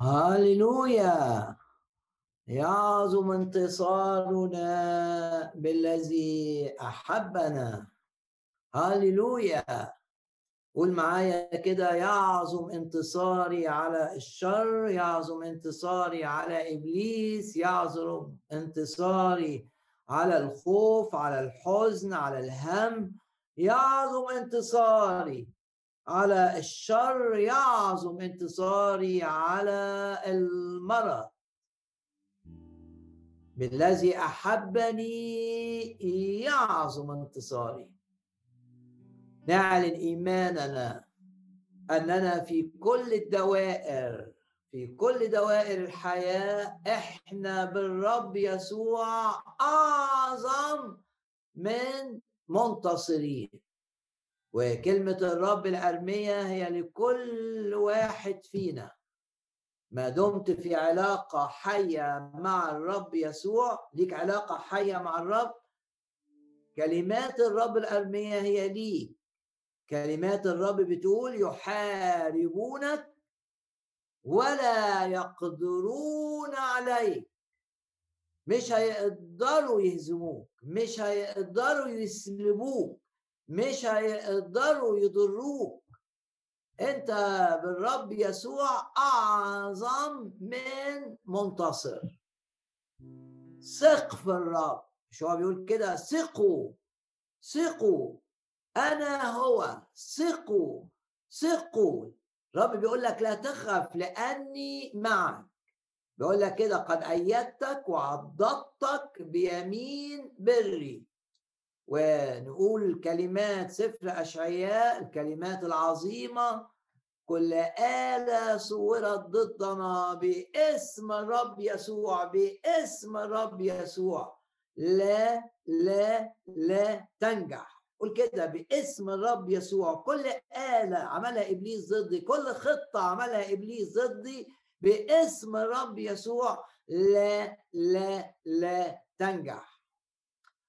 هاليلويا يعظم انتصارنا بالذي أحبنا. هاليلويا قول معايا كده يعظم انتصاري على الشر يعظم انتصاري على إبليس يعظم انتصاري على الخوف على الحزن على الهم. يعظم انتصاري. على الشر يعظم انتصاري على المرض. بالذي أحبني يعظم انتصاري. نعلن إيماننا أننا في كل الدوائر في كل دوائر الحياة إحنا بالرب يسوع أعظم من منتصرين. وكلمة الرب الارميه هي لكل واحد فينا. ما دمت في علاقة حية مع الرب يسوع ليك علاقة حية مع الرب؟ كلمات الرب الارميه هي ليك. كلمات الرب بتقول يحاربونك ولا يقدرون عليك. مش هيقدروا يهزموك مش هيقدروا يسلبوك. مش هيقدروا يضروك. انت بالرب يسوع أعظم من منتصر. ثق في الرب. مش هو بيقول كده؟ ثقوا. ثقوا. أنا هو. ثقوا. ثقوا. رب بيقول لك لا تخف لأني معك. بيقول لك كده قد أيدتك وعضدتك بيمين بري. ونقول كلمات سفر أشعياء الكلمات العظيمة كل آلة صورت ضدنا باسم الرب يسوع باسم الرب يسوع. لا لا لا تنجح. قول كده باسم الرب يسوع. كل آلة عملها إبليس ضدي كل خطة عملها إبليس ضدي باسم الرب يسوع. لا لا لا تنجح.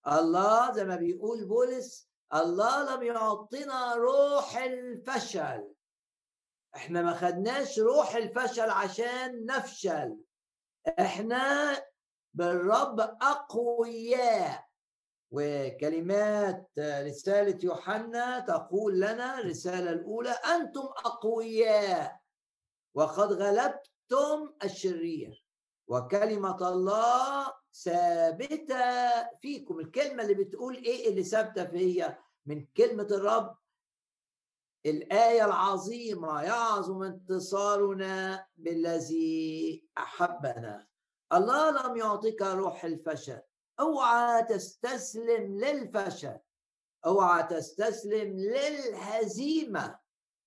الله زي ما بيقول بولس الله لم يعطينا روح الفشل. إحنا ما خدناش روح الفشل عشان نفشل. إحنا بالرب أقوياء. وكلمات رسالة يوحنا تقول لنا الرسالة الأولى أنتم أقوياء. وقد غلبتم الشرير. وكلمة الله ثابتة فيكم. الكلمة اللي بتقول إيه اللي ثابتة فيا؟ من كلمة الرب. الآية العظيمة يعظم انتصارنا بالذي أحبنا. الله لم يعطيك روح الفشل. أوعى تستسلم للفشل. أوعى تستسلم للهزيمة.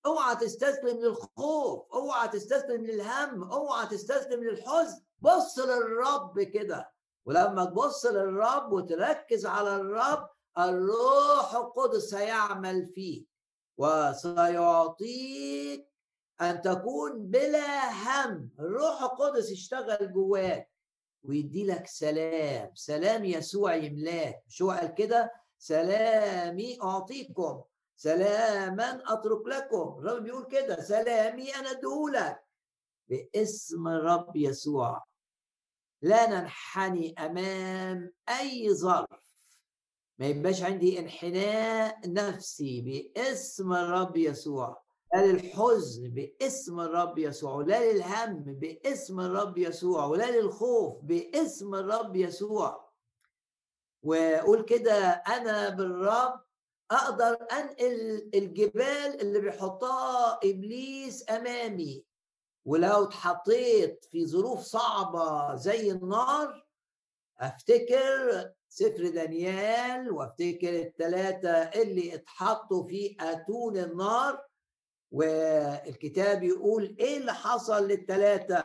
أوعى تستسلم للخوف. أوعى تستسلم للهم. أوعى تستسلم للحزن. بص للرب كده. ولما تبص للرب وتركز على الرب الروح القدس هيعمل فيك وسيعطيك أن تكون بلا هم. الروح القدس يشتغل جواك. ويدي لك سلام. سلام يسوع يملاك. مش هو قال كده؟ سلامي أعطيكم. سلاما أترك لكم. الرب بيقول كده. سلامي أنا أديهولك. باسم الرب يسوع. لا ننحني أمام أي ظرف. ما يبقاش عندي انحناء نفسي باسم الرب يسوع لا للحزن باسم الرب يسوع ولا للهم باسم الرب يسوع ولا للخوف باسم الرب يسوع. وقول كده أنا بالرب أقدر أنقل الجبال اللي بيحطها إبليس أمامي. ولو اتحطيت في ظروف صعبة زي النار أفتكر سفر دانيال وأفتكر الثلاثه اللي اتحطوا في أتون النار والكتاب يقول إيه اللي حصل للثلاثه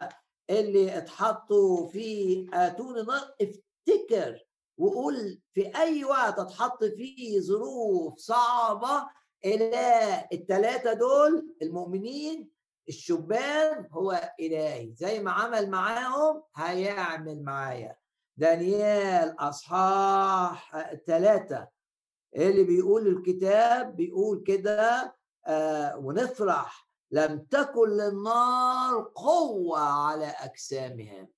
اللي اتحطوا في أتون النار؟ افتكر وقول في أي وقت اتحط فيه ظروف صعبة إلى الثلاثه دول المؤمنين الشبان هو إلهي زي ما عمل معاهم هيعمل معايا. دانيال أصحاح ثلاثة اللي بيقول الكتاب بيقول كده آه ونفرح. لم تكن للنار قوة على أجسامهم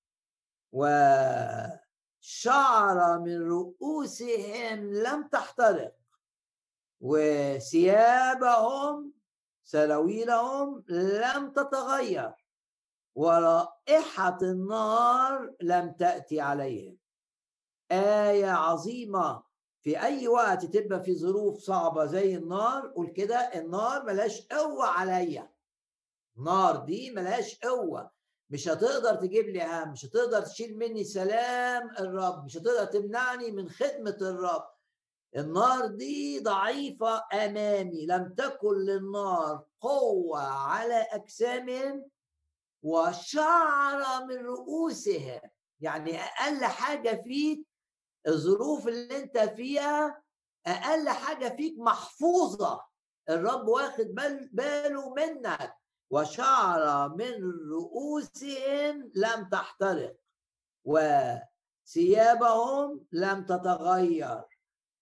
وشعر من رؤوسهم لم تحترق وثيابهم سراويلهم لم تتغير. ورائحة النار لم تأتي عليهم. آية عظيمة. في أي وقت تبقى في ظروف صعبة زي النار قول كده النار ملاش قوة عليا. النار دي ملاش قوة. مش هتقدر تجيب لي هم مش هتقدر تشيل مني سلام الرب مش هتقدر تمنعني من خدمة الرب. النار دي ضعيفة أمامي لم تكن للنار قوة على أجسامهم وشعر من رؤوسهم يعني أقل حاجة فيك الظروف اللي أنت فيها أقل حاجة فيك محفوظة. الرب واخد باله منك. وشعر من رؤوسهم لم تحترق وثيابهم لم تتغير.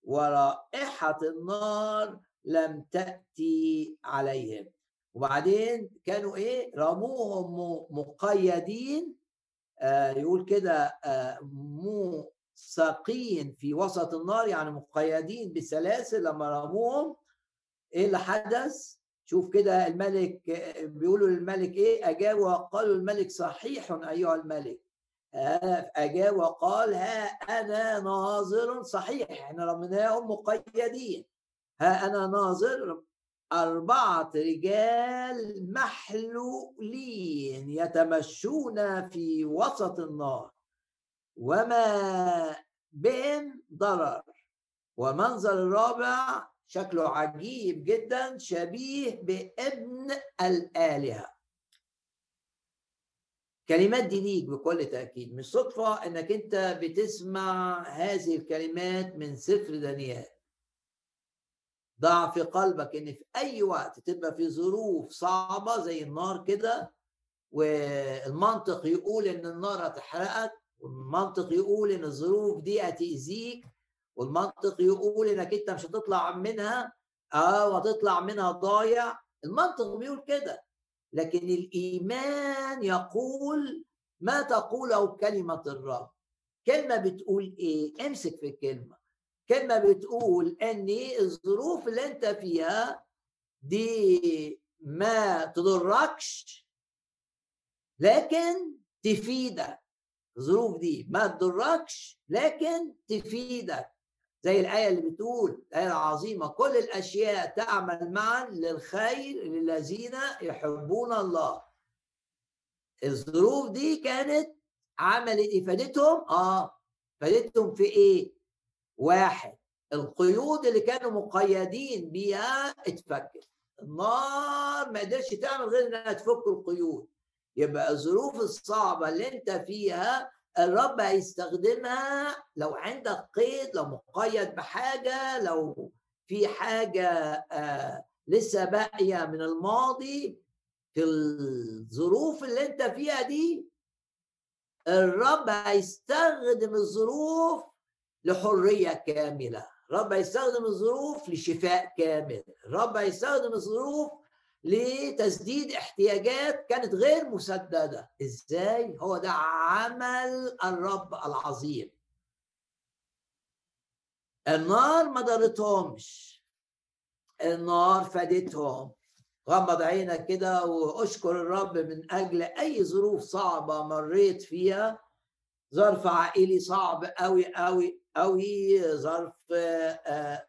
ورائحة النار لم تأتي عليهم. وبعدين كانوا إيه؟ رموهم مقيدين آه يقول كده آه موثقين في وسط النار يعني مقيدين بسلاسل لما رموهم. إيه اللي حدث؟ شوف كده الملك بيقولوا للملك إيه؟ اجاب وقالوا الملك صحيح أيها الملك. أجاب وقال ها أنا ناظر صحيح إحنا رميناهم مقيدين ها أنا ناظر أربعة رجال محلولين يتمشون في وسط النار وما بهم ضرر ومنظر الرابع شكله عجيب جدا شبيه بابن الآلهة. كلمات دي ليك بكل تأكيد مش صدفة إنك أنت بتسمع هذه الكلمات من سفر دانيال. ضع في قلبك إن في أي وقت تبقى في ظروف صعبة زي النار كده والمنطق يقول إن النار هتحرقك والمنطق يقول إن الظروف دي هتأذيك والمنطق يقول إنك أنت مش هتطلع منها آه وهتطلع منها ضايع. المنطق بيقول كده. لكن الإيمان يقول ما تقوله كلمة الرب. كلمة بتقول إيه؟ امسك في الكلمة. كلمة بتقول ان الظروف اللي أنت فيها دي ما تضركش لكن تفيدك. الظروف دي ما تضركش لكن تفيدك. زي الآية اللي بتقول الآية العظيمة كل الأشياء تعمل معا للخير للذين يحبون الله الظروف دي كانت عملت إيه فادتهم؟ آه فادتهم في إيه؟ واحد القيود اللي كانوا مقيدين بيها اتفكت النار ما قدرش تعمل غير إنها تفك القيود يبقى الظروف الصعبة اللي أنت فيها الرب هيستخدمها لو عندك قيد لو مقيد بحاجة لو في حاجة آه لسه باقية من الماضي في الظروف اللي انت فيها دي الرب هيستخدم الظروف لحرية كاملة. الرب هيستخدم الظروف لشفاء كامل. الرب هيستخدم الظروف لتسديد احتياجات كانت غير مسددة. إزاي؟ هو ده عمل الرب العظيم. النار ما ضرتهمش. النار فادتهم. غمض عينك كده واشكر الرب من أجل أي ظروف صعبة مريت فيها. ظرف عائلي صعب قوي قوي قوي ظرف آه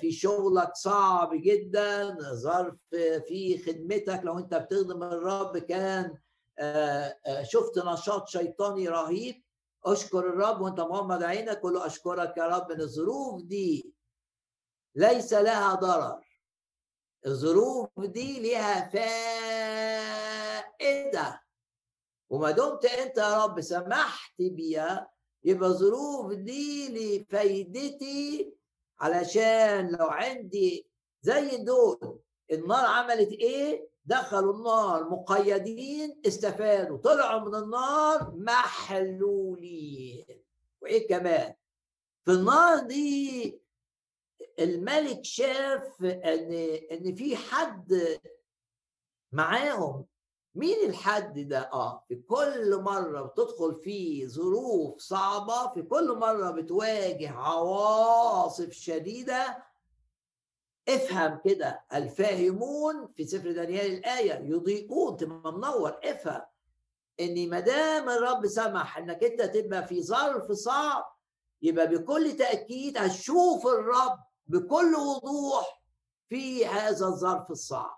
في شغلك صعب جدا ظرف في خدمتك لو أنت بتخدم الرب كان آه، آه، شفت نشاط شيطاني رهيب. أشكر الرب وأنت مغمض عينك قول أشكرك يا رب إن الظروف دي ليس لها ضرر. الظروف دي لها فائدة. وما دمت أنت يا رب سمحت بيها يبقى الظروف دي لفايدتي علشان لو عندي زي دول النار عملت إيه؟ دخلوا النار مقيدين استفادوا طلعوا من النار محلولين. وإيه كمان؟ في النار دي الملك شاف ان إن في حد معاهم مين الحد ده؟ آه في كل مرة بتدخل في ظروف صعبة في كل مرة بتواجه عواصف شديدة. افهم كده الفاهمون في سفر دانيال الآية يضيئون. تبقى منور. افهم إن ما دام الرب سمح إنك أنت تبقى في ظرف صعب يبقى بكل تأكيد هتشوف الرب بكل وضوح في هذا الظرف الصعب.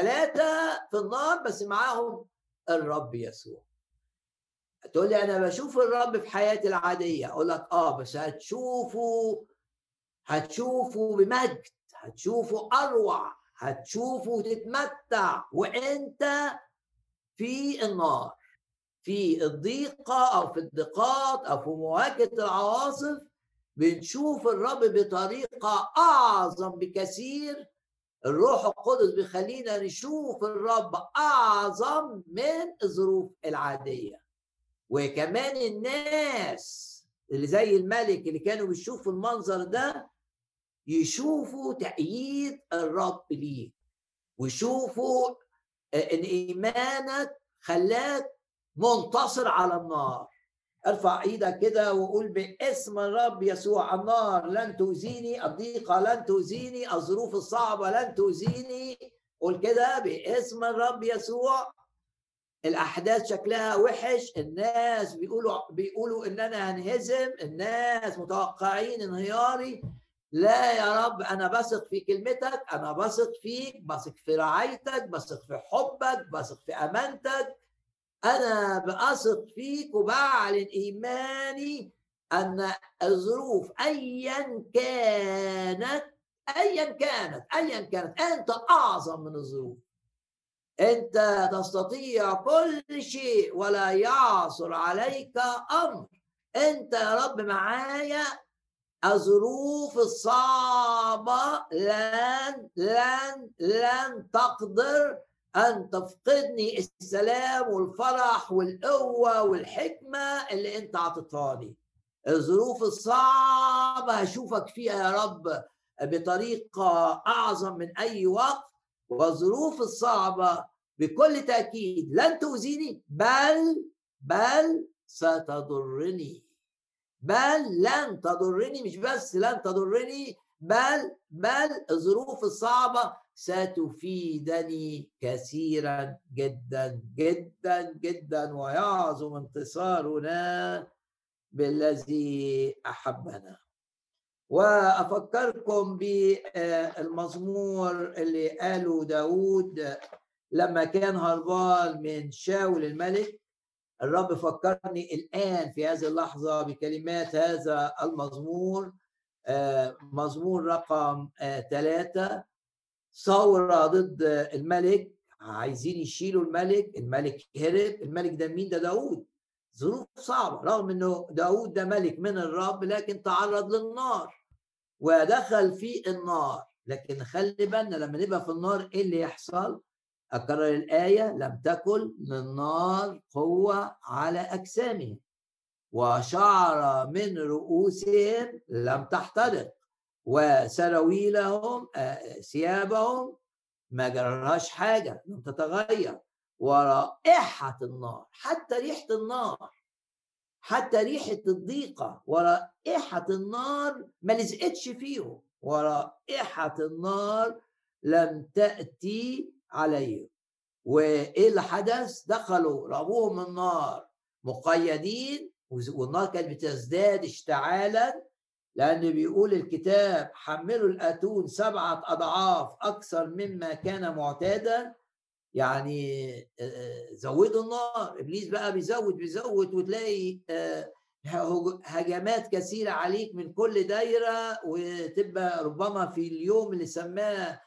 ثلاثة في النار بس معاهم الرب يسوع. تقول لي أنا بشوف الرب في حياتي العادية. أقول لك آه بس هتشوفه هتشوفه بمجد هتشوفه أروع هتشوفه تتمتع. وأنت في النار في الضيقة أو في الضيقات أو في مواجهة العواصف بنشوف الرب بطريقة أعظم بكثير الروح القدس بيخلينا نشوف الرب أعظم من الظروف العادية. وكمان الناس اللي زي الملك اللي كانوا بيشوفوا المنظر ده يشوفوا تأييد الرب ليك ويشوفوا إن إيمانك خلاك منتصر على النار. ارفع إيدك كده وقول باسم الرب يسوع النار لن تؤذيني الضيقة لن تؤذيني الظروف الصعبة لن تؤذيني. قول كده باسم الرب يسوع. الأحداث شكلها وحش الناس بيقولوا بيقولوا إن أنا هنهزم الناس متوقعين انهياري. لا يا رب أنا بثق في كلمتك أنا بثق فيك بثق في رعايتك بثق في حبك بثق في أمانتك. أنا بأثق فيك وبعلن إيماني أن الظروف أيا كانت أيا كانت أيا كانت. أنت أعظم من الظروف. أنت تستطيع كل شيء ولا يعصر عليك أمر. أنت يا رب معايا. الظروف الصعبة لن لن لن تقدر أن تفقدني السلام والفرح والقوة والحكمة اللي أنت عطيتها الظروف الصعبة هشوفك فيها يا رب بطريقة أعظم من أي وقت والظروف الصعبة بكل تأكيد لن تؤذيني بل بل ستضرني. بل لن تضرني مش بس لن تضرني بل بل الظروف الصعبة ستفيدني كثيرا جدا جدا جدا ويعظم انتصارنا بالذي أحبنا. وأفكركم بالمزمور اللي قاله داود لما كان هربان من شاول الملك الرب فكرني الآن في هذه اللحظة بكلمات هذا المزمور. آه، مزمور رقم ثلاثة ثورة ضد الملك عايزين يشيلوا الملك الملك هرب الملك ده مين؟ ده داود ظروف صعبة رغم إنه داود ده ملك من الرب لكن تعرض للنار ودخل في النار. لكن خلي بالنا لما نبقى في النار إيه اللي يحصل؟ أكرر الآية لم تكن للنار قوة على أجسامهم وشعر من رؤوسهم لم تحترق وسراويلهم آه، ثيابهم ما جرالهاش حاجة لم تتغير. ورائحة النار حتى ريحة النار حتى ريحة الضيقة ورائحة النار ما لزقتش فيهم. ورائحة النار لم تأتي عليهم. وإيه اللي حدث؟ دخلوا رموهم النار مقيدين والنار كانت بتزداد اشتعالا. لأن بيقول الكتاب حملوا الأتون سبعة أضعاف أكثر مما كان معتادا. يعني زودوا النار إبليس بقى بيزود بيزود وتلاقي هجمات كثيرة عليك من كل دايرة وتبقى ربما في اليوم اللي سماه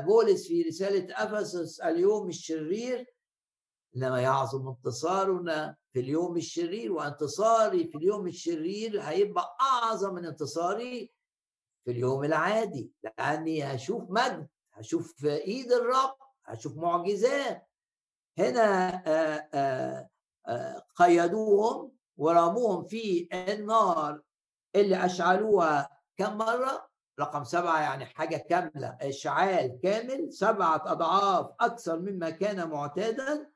بولس في رسالة أفسس اليوم الشرير. إنما يعظم انتصارنا في اليوم الشرير وانتصاري في اليوم الشرير هيبقى أعظم من انتصاري في اليوم العادي. لأني هشوف مجد هشوف إيد الرب هشوف معجزات. هنا آآ آآ قيدوهم ورموهم في النار اللي أشعلوها كم مرة؟ رقم سبعة يعني حاجة كاملة إشعال كامل سبعة أضعاف أكثر مما كان معتادا.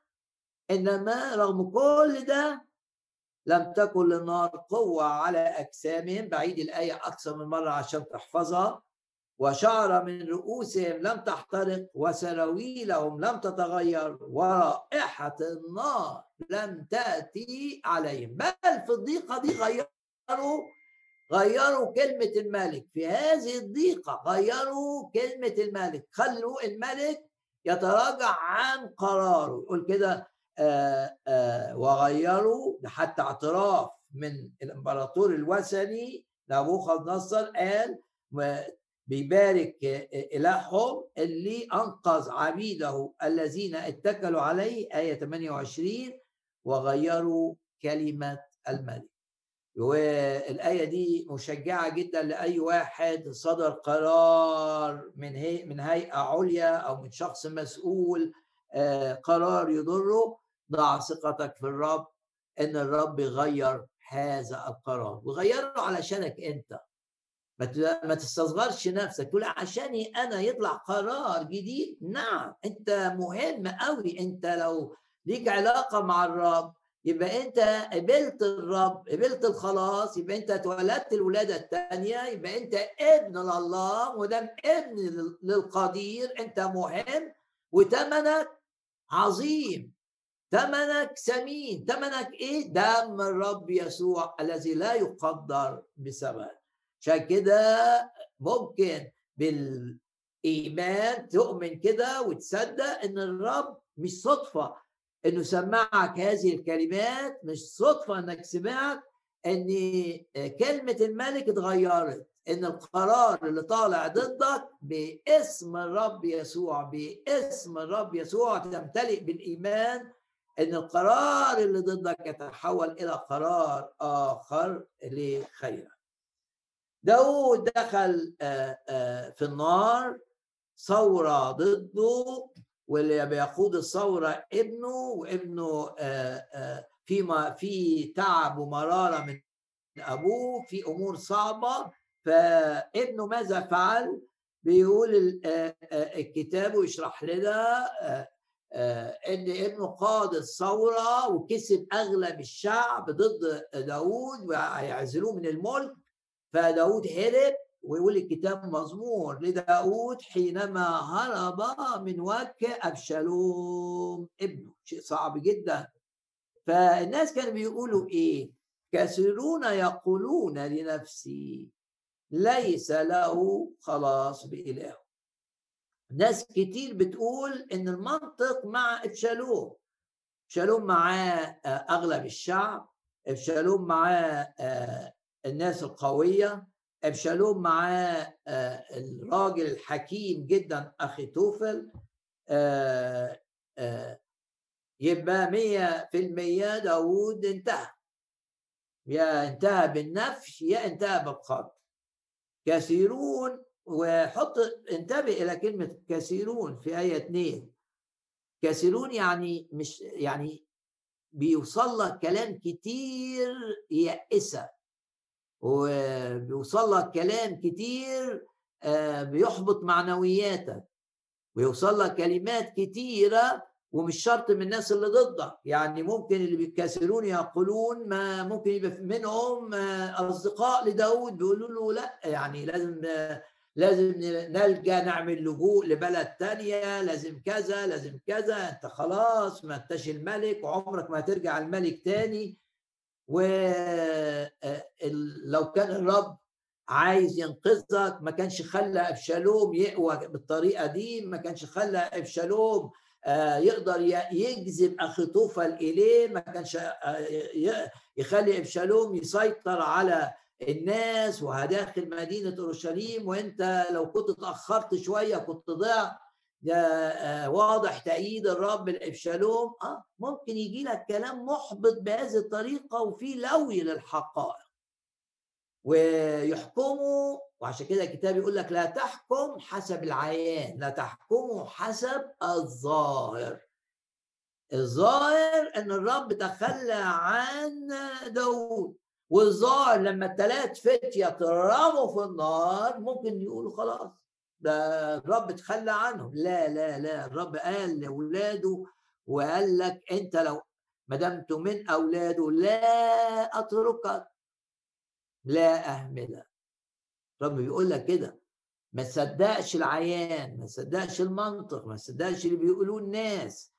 إنما رغم كل ده لم تكن للنار قوة على أجسامهم بعيد الآية أكثر من مرة عشان تحفظها. وشعر من رؤوسهم لم تحترق وسراويلهم لم تتغير. ورائحة النار لم تأتي عليهم. بل في الضيقة دي غيروا غيروا كلمة الملك. في هذه الضيقة غيروا كلمة الملك. خلوا الملك يتراجع عن قراره. يقول كده وغيروا حتى اعتراف من الإمبراطور الوثني نبوخذ نصر قال بيبارك إلههم اللي أنقذ عبيده الذين اتكلوا عليه آية 28 وغيروا كلمة الملك. والآية دي مشجعة جدا لأي واحد صدر قرار من هي من هيئة عليا أو من شخص مسؤول آه، قرار يضره. ضع ثقتك في الرب إن الرب يغير هذا القرار وغيره علشانك أنت. ما تستصغرش نفسك تقول عشاني أنا يطلع قرار جديد؟ نعم أنت مهم قوي أنت لو ليك علاقة مع الرب يبقى أنت قبلت الرب قبلت الخلاص يبقى أنت اتولدت الولادة الثانية يبقى أنت ابن لله ودام ابن للقدير أنت مهم وثمنك عظيم. ثمنك ثمين ثمنك إيه؟ دم الرب يسوع الذي لا يقدر بثمن عشان كده ممكن بالإيمان تؤمن كده وتصدق إن الرب مش صدفة إنه سمعك هذه الكلمات مش صدفة إنك سمعت إن كلمة الملك اتغيرت إن القرار اللي طالع ضدك باسم الرب يسوع باسم الرب يسوع تمتلئ بالإيمان إن القرار اللي ضدك يتحول إلى قرار آخر لخيرك داود دخل في النار ثورة ضده واللي بيقود الثورة ابنه وابنه فيما في تعب ومرارة من أبوه في أمور صعبة فابنه ماذا فعل؟ بيقول الكتاب ويشرح لنا إن ابنه قاد الثورة وكسب أغلب الشعب ضد داود ويعزلوه من الملك فداود هرب ويقول الكتاب مزمور لداود حينما هرب من وجه أبشالوم ابنه شيء صعب جدا. فالناس كانوا بيقولوا إيه؟ كثيرون يقولون لنفسي ليس له خلاص بإله. ناس كتير بتقول إن المنطق مع إبشالوم. إبشالوم معاه أغلب الشعب. إبشالوم معاه الناس القوية. أبشالوم معاه الراجل الحكيم جدا أخي توفل. آه، آه، يبقى مية في المية داود انتهى. يا انتهى بالنفش يا انتهى بالقتل. كثيرون وحط انتبه إلى كلمة كثيرون في آية اثنين كثيرون يعني مش يعني بيوصل لك كلام كتير يأسك وبيوصل لك كلام كتير آه، بيحبط معنوياتك ويوصل لك كلمات كتيرة ومش شرط من الناس اللي ضدك. يعني ممكن اللي بيكسرون يقولون ما ممكن يبقى منهم آه، أصدقاء لداود بيقولوا له لا يعني لازم لازم نلجا نعمل لجوء لبلد تانية لازم كذا لازم كذا انت خلاص ما انتش الملك وعمرك ما هترجع الملك تاني. ولو آه، كان الرب عايز ينقذك ما كانش خلى أبشالوم يقوى بالطريقة دي ما كانش خلى أبشالوم آه، يقدر يجذب اخيطوفل اليه ما كانش آه، يخلي أبشالوم يسيطر على الناس وهداخل مدينة أورشليم وأنت لو كنت اتأخرت شوية كنت ضعت ده آه، واضح تأييد الرب لإبشالوم. آه ممكن يجي لك كلام محبط بهذه الطريقة وفي لوي للحقائق. ويحكموا وعشان كده الكتاب يقول لك لا تحكم حسب العيان لا تحكموا حسب الظاهر. الظاهر إن الرب تخلى عن داود. والظاهر لما الثلاث فتية اترموا في النار ممكن يقولوا خلاص ده الرب تخلى عنهم. لا لا لا الرب قال لأولاده وقال لك أنت لو ما دمت من أولاده لا أتركك لا أهملك. الرب بيقول لك كده ما تصدقش العيان ما تصدقش المنطق ما تصدقش اللي بيقولوه الناس.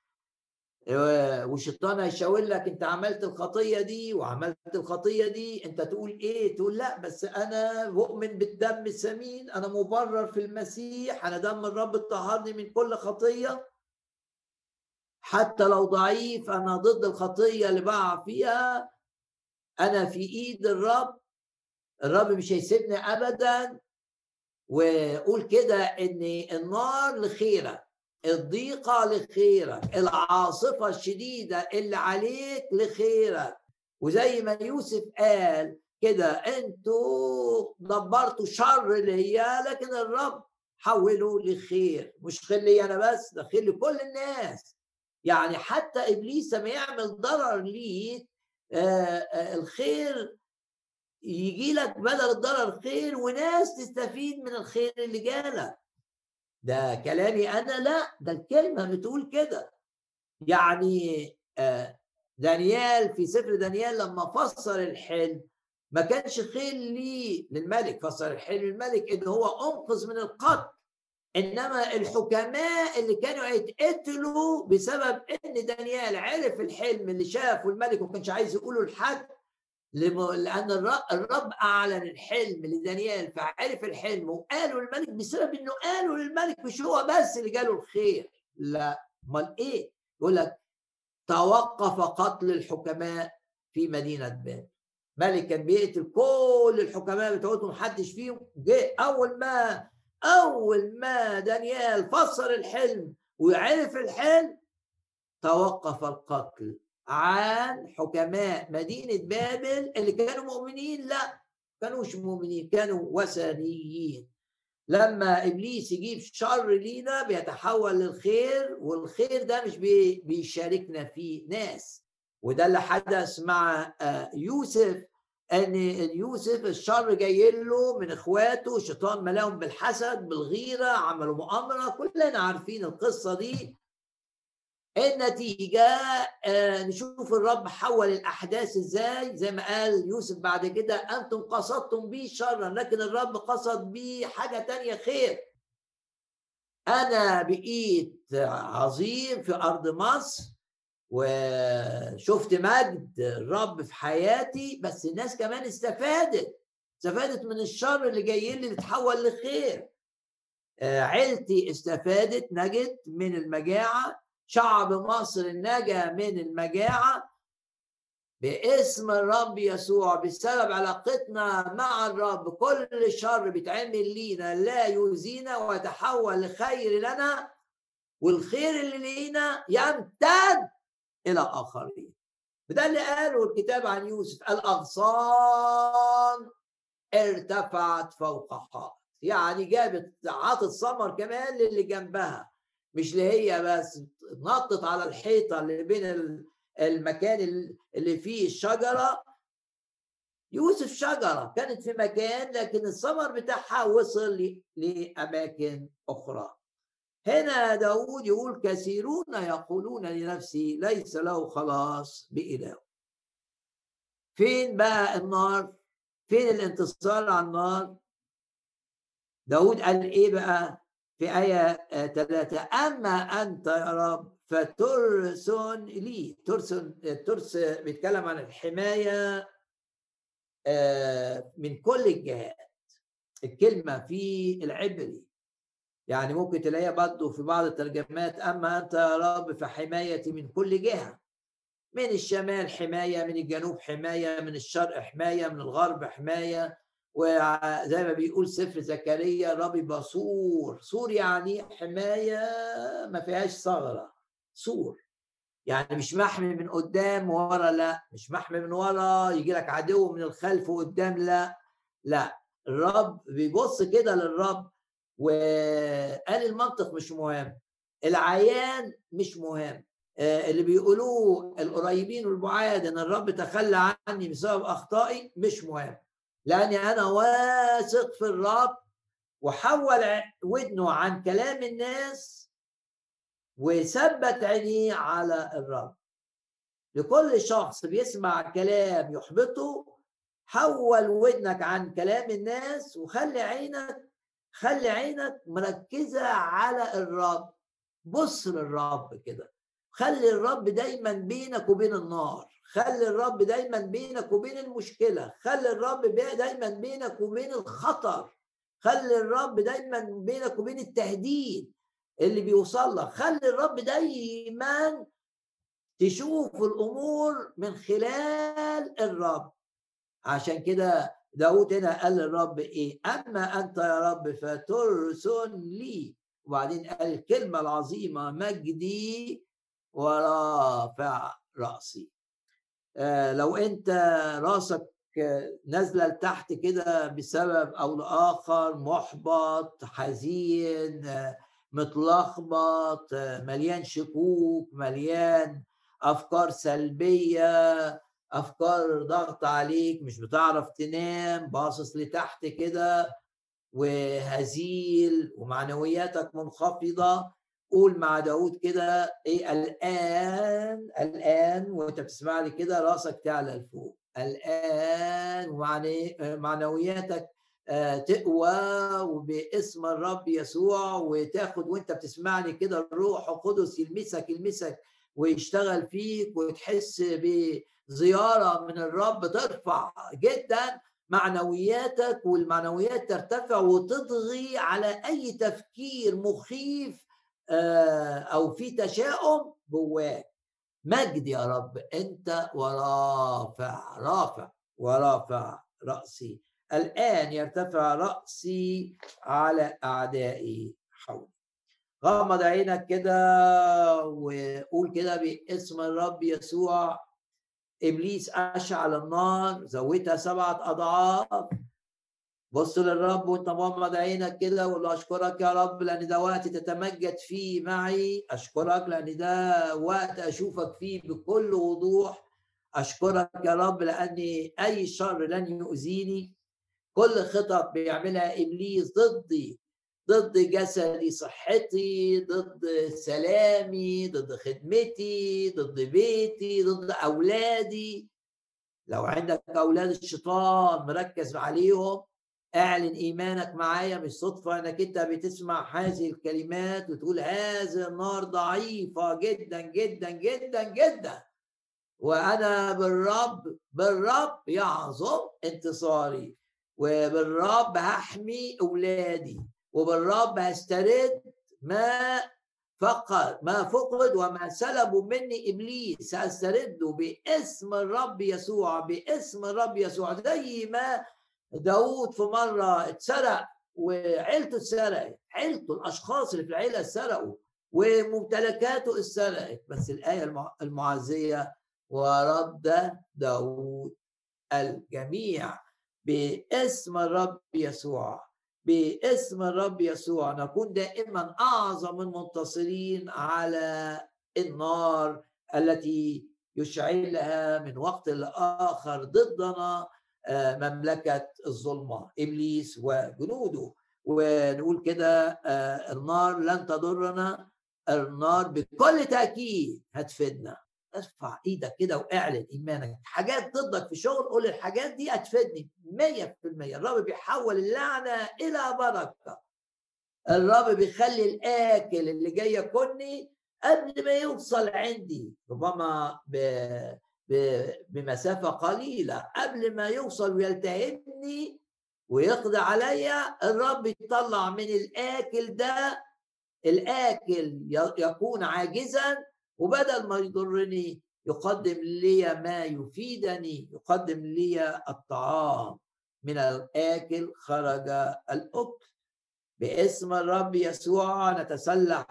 والشيطان هيشاور لك انت عملت الخطية دي وعملت الخطية دي انت تقول إيه؟ تقول لا بس أنا مؤمن بالدم الثمين أنا مبرر في المسيح أنا دم الرب طهرني من كل خطية. حتى لو ضعيف أنا ضد الخطية اللي بقع فيها. أنا في إيد الرب الرب مش هيسيبني ابدا. وقول كده إن النار لخيرك. الضيقة لخيرك العاصفة الشديدة اللي عليك لخيرك. وزي ما يوسف قال كده أنتوا دبرتوا شر ليا لكن الرب حوله لخير. مش خير لي أنا بس ده خير لكل الناس. يعني حتى إبليس لما يعمل ضرر ليك آه آه الخير يجي لك بدل الضرر خير وناس تستفيد من الخير اللي جالك. ده كلامي أنا؟ لا ده الكلمة بتقول كده. يعني آه، دانيال في سفر دانيال لما فسر الحلم ما كانش خير ليه للملك فسر الحلم الملك إن هو أنقذ من القتل. إنما الحكماء اللي كانوا يتقتلوا بسبب إن دانيال عرف الحلم اللي شافه الملك وما كانش عايز يقوله لحد لأن الرب أعلن الحلم لدانيال فعرف الحلم وقاله للملك بسبب إنه قاله للملك مش هو بس اللي جاله الخير. لا. أمال إيه؟ يقول لك توقف قتل الحكماء في مدينة بابل ملك كان بيقتل كل الحكماء بتوعته محدش فيهم جه. أول ما أول ما دانيال فسر الحلم وعرف الحلم توقف القتل عن حكماء مدينة بابل اللي كانوا مؤمنين؟ لا كانوش مؤمنين كانوا وثنيين. لما إبليس يجيب شر لينا بيتحول للخير والخير ده مش بيشاركنا فيه ناس. وده اللي حدث مع آه، يوسف إن يوسف الشر جاي له من إخواته الشيطان ملاهم بالحسد بالغيرة عملوا مؤامرة كلنا عارفين القصة دي. النتيجة آه نشوف الرب حول الأحداث إزاي. زي ما قال يوسف بعد كده أنتم قصدتم بي شرا لكن الرب قصد بي حاجة تانية خير. أنا بقيت عظيم في أرض مصر وشفت مجد الرب في حياتي بس الناس كمان استفادت. استفادت من الشر اللي جاي لي اتحول لخير. آه، عيلتي استفادت نجت من المجاعة. شعب مصر نجا من المجاعة. باسم الرب يسوع بسبب علاقتنا مع الرب كل شر بيتعمل لينا لا يؤذينا ويتحول لخير لنا والخير اللي لينا يمتد إلى آخرين. وده اللي قاله الكتاب عن يوسف الأغصان ارتفعت فوق حائط. يعني جابت عاطت ثمر كمان للي جنبها. مش اللي هي بس نطت على الحيطة اللي بين المكان اللي فيه الشجرة. يوسف شجرة كانت في مكان لكن الثمر بتاعها وصل لأماكن أخرى. هنا داود يقول كثيرون يقولون لنفسي ليس له خلاص بإله. فين بقى النار؟ فين الانتصار على النار؟ داود قال إيه بقى؟ في آية ثلاثة أما أنت يا رب فترسن لي. ترسن الترس بيتكلم عن الحماية آه، من كل الجهات. الكلمة في العبري. يعني ممكن تلاقيها برضه في بعض الترجمات. أما أنت يا رب فحمايتي من كل جهة. من الشمال حماية من الجنوب حماية من الشرق حماية من الغرب حماية. وزي ما بيقول سفر زكريا الرب يبقى سور سور يعني حماية ما فيهاش ثغرة. سور يعني مش محمي من قدام ورا لا. مش محمي من ورا يجي لك عدو من الخلف وقدام لا. لا. الرب بيبص كده للرب وقال المنطق مش مهم. العيان مش مهم. آه، اللي بيقولوه القريبين والبعاد إن الرب تخلى عني بسبب أخطائي مش مهم. لاني أنا واثق في الرب وحول ودنه عن كلام الناس وثبت عينيه على الرب. لكل شخص بيسمع كلام يحبطه حول ودنك عن كلام الناس وخلي عينك خلي عينك مركزة على الرب. بص للرب كده خلي الرب دايما بينك وبين النار. خلي الرب دايما بينك وبين المشكلة. خلي الرب دايما بينك وبين الخطر. خلي الرب دايما بينك وبين التهديد اللي بيوصل لك. خلي الرب دايما تشوف الأمور من خلال الرب. عشان كده داود هنا قال للرب إيه؟ أما أنت يا رب فترسل لي. وبعدين قال الكلمة العظيمة مجدي ورافع رأسي. لو انت راسك نازلة لتحت كده بسبب أو لآخر محبط حزين متلخبط مليان شكوك مليان افكار سلبية افكار ضغط عليك مش بتعرف تنام باصص لتحت كده وهزيل ومعنوياتك منخفضة قول مع داود كده إيه الآن الآن وأنت بتسمع لي كده راسك تعلى لفوق. الآن ومعنوياتك آه، تقوى وباسم الرب يسوع وتاخد وأنت بتسمعني كده الروح القدس يلمسك يلمسك ويشتغل فيك وتحس بزيارة من الرب ترفع جدا معنوياتك والمعنويات ترتفع وتضغي على أي تفكير مخيف أو في تشاؤم جواك. مجد يا رب أنت ورافع رافع ورافع رأسي. الآن يرتفع رأسي على أعدائي حولي. غمض عينك كده وقول كده باسم الرب يسوع. إبليس أشعل النار زودها سبعة أضعاف. بص للرب وانت مغمض عينك كده وقول له أشكرك يا رب لأن ده وقت تتمجد فيه معي. أشكرك لأن ده وقت أشوفك فيه بكل وضوح. أشكرك يا رب لأن أي شر لن يؤذيني. كل خطط بيعملها إبليس ضدي ضد جسدي صحتي ضد سلامي ضد خدمتي ضد بيتي ضد أولادي. لو عندك أولاد الشيطان مركز عليهم اعلن إيمانك معايا مش صدفه إنك أنت بتسمع هذه الكلمات وتقول هذه النار ضعيفة جدا جدا جدا جدا. وأنا بالرب بالرب يعظم انتصاري. وبالرب هحمي أولادي. وبالرب هسترد ما فقد ما فقد وما سلبوا مني إبليس. هسترده باسم الرب يسوع باسم الرب يسوع. زي ما داود في مرة اتسرق وعيلته اتسرقت. عيلته الأشخاص اللي في العيلة اتسرقوا وممتلكاته اتسرقت. بس الآية المعزية ورد داود الجميع باسم الرب يسوع باسم الرب يسوع. نكون دائما أعظم المنتصرين على النار التي يشعلها من وقت لآخر ضدنا آه، مملكة الظلمة إبليس وجنوده. ونقول كده آه، النار لن تضرنا النار بكل تأكيد هتفيدنا. ارفع إيدك كده واعلن إيمانك. حاجات ضدك في شغل قول الحاجات دي هتفيدني 100% الرب بيحول اللعنة إلى بركة. الرب بيخلي الآكل اللي جاي ياكلني قبل ما يوصل عندي ربما ب... بمسافة قليلة. قبل ما يوصل ويلتهمني ويقضي عليا الرب يطلع من الآكل ده. الآكل يكون عاجزا وبدل ما يضرني يقدم لي ما يفيدني يقدم لي الطعام. من الآكل خرج الأكل. باسم الرب يسوع نتسلح.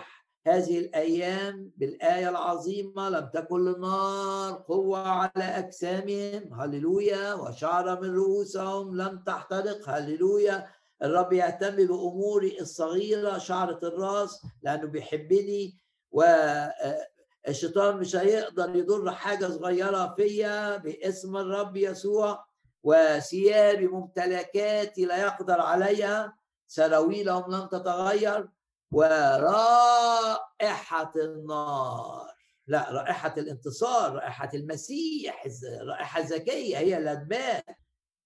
هذه الأيام بالآية العظيمة لم تكن للنار قوة على أجسامهم. هللويا! وشعر من رؤوسهم لم تحترق. هللويا! الرب يهتم بأموري الصغيرة شعرة الرأس لأنه بيحبني. و الشيطان مش هيقدر يضر حاجة صغيرة فيا باسم الرب يسوع. وثيابي ممتلكاتي لا يقدر عليها. سراويلهم لن تتغير. ورائحة النار. لا رائحة الانتصار رائحة المسيح رائحة ذكيه هي الادمان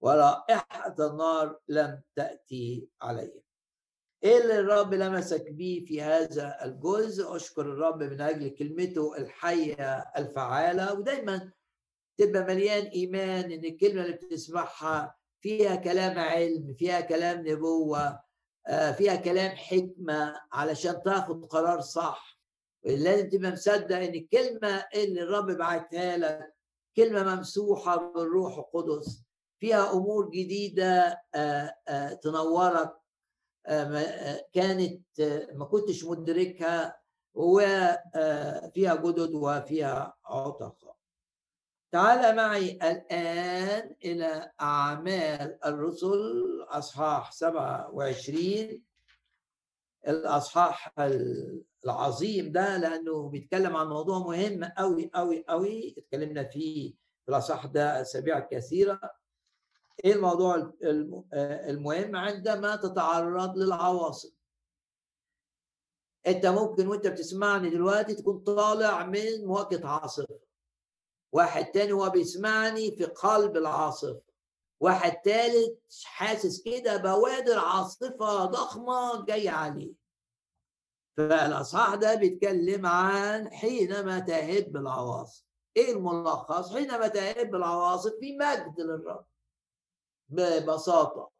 ورائحة النار لم تأتي عليهم إيه اللي الرب لمسك بيه في هذا الجزء؟ أشكر الرب من أجل كلمته الحية الفعالة ودايما تبقى مليان إيمان إن الكلمة اللي بتسمعها فيها كلام علم فيها كلام نبوة فيها كلام حكمة علشان تاخد قرار صح. لازم تبقى مصدق إن الكلمة اللي الرب بعتها لك كلمة ممسوحة بالروح القدس. فيها أمور جديدة آه، آه، تنورك. كانت ما كنتش مدركها وفيها جدد وفيها عتق. تعال معي الآن إلى أعمال الرسل أصحاح 27 الأصحاح العظيم ده لأنه بيتكلم عن موضوع مهم أوي أوي أوي. اتكلمنا فيه في الأصحاح ده أسابيع كثيرة. إيه الموضوع المهم؟ عندما تتعرض للعواصف أنت ممكن وأنت بتسمعني دلوقتي تكون طالع من مواجهه عاصفة. واحد تاني هو بيسمعني في قلب العاصفة. واحد تالت حاسس كده بوادر عاصفة ضخمة جاية عليه. فالاصحاح ده بيتكلم عن حينما تهب العواصف. إيه الملخص؟ حينما تهب العواصف في مجد للرب. ببساطة.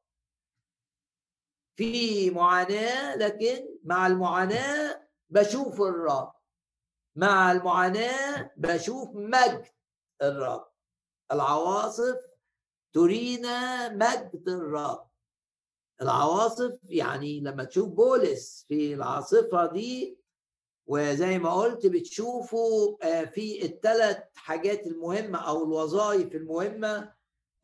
في معاناة لكن مع المعاناة بشوف الرب. مع المعاناة بشوف مجد. الرب. العواصف ترينا مجد الرب. العواصف يعني لما تشوف بولس في العاصفة دي وزي ما قلت بتشوفوا آه، في الثلاث حاجات المهمة أو الوظائف المهمة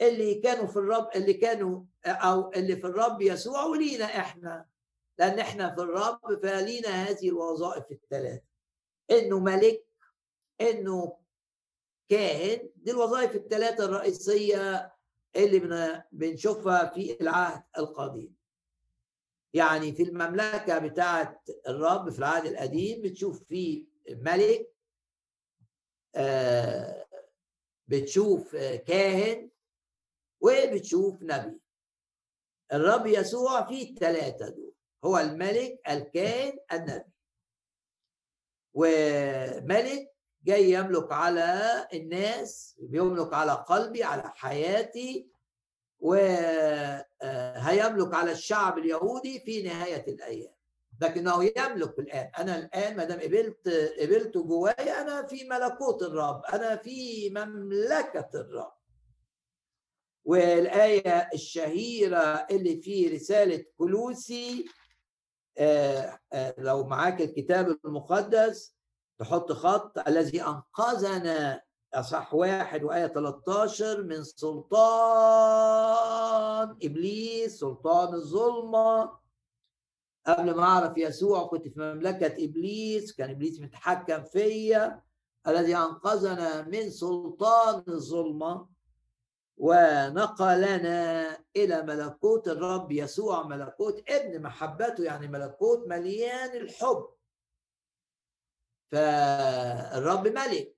اللي كانوا في الرب اللي كانوا أو اللي في الرب يسوع ولينا إحنا. لأن إحنا في الرب فلينا هذه الوظائف الثلاثه إنه ملك إنه كاهن دي الوظائف الثلاثه الرئيسية اللي بنشوفها في العهد القديم. يعني في المملكة بتاعه الرب في العهد القديم بتشوف في ملك آه بتشوف كاهن وبتشوف نبي. الرب يسوع فيه الثلاثة دول هو الملك الكائن النبي. وملك جاي يملك على الناس بيملك على قلبي على حياتي وهيملك على الشعب اليهودي في نهاية الأيام. لكنه يملك الآن. أنا الآن ما دام قبلت قبلته جوايا أنا في ملكوت الرب أنا في مملكة الرب. والآية الشهيرة اللي في رسالة كلوسي آه، آه، لو معاك الكتاب المقدس تحط خط الذي أنقذنا أصح واحد وآية 13 من سلطان إبليس سلطان الظلمة. قبل ما أعرف يسوع كنت في مملكة إبليس كان إبليس متحكم فيا. الذي أنقذنا من سلطان الظلمة. ونقلنا إلى ملكوت الرب يسوع ملكوت ابن محبته يعني ملكوت مليان الحب. فالرب ملك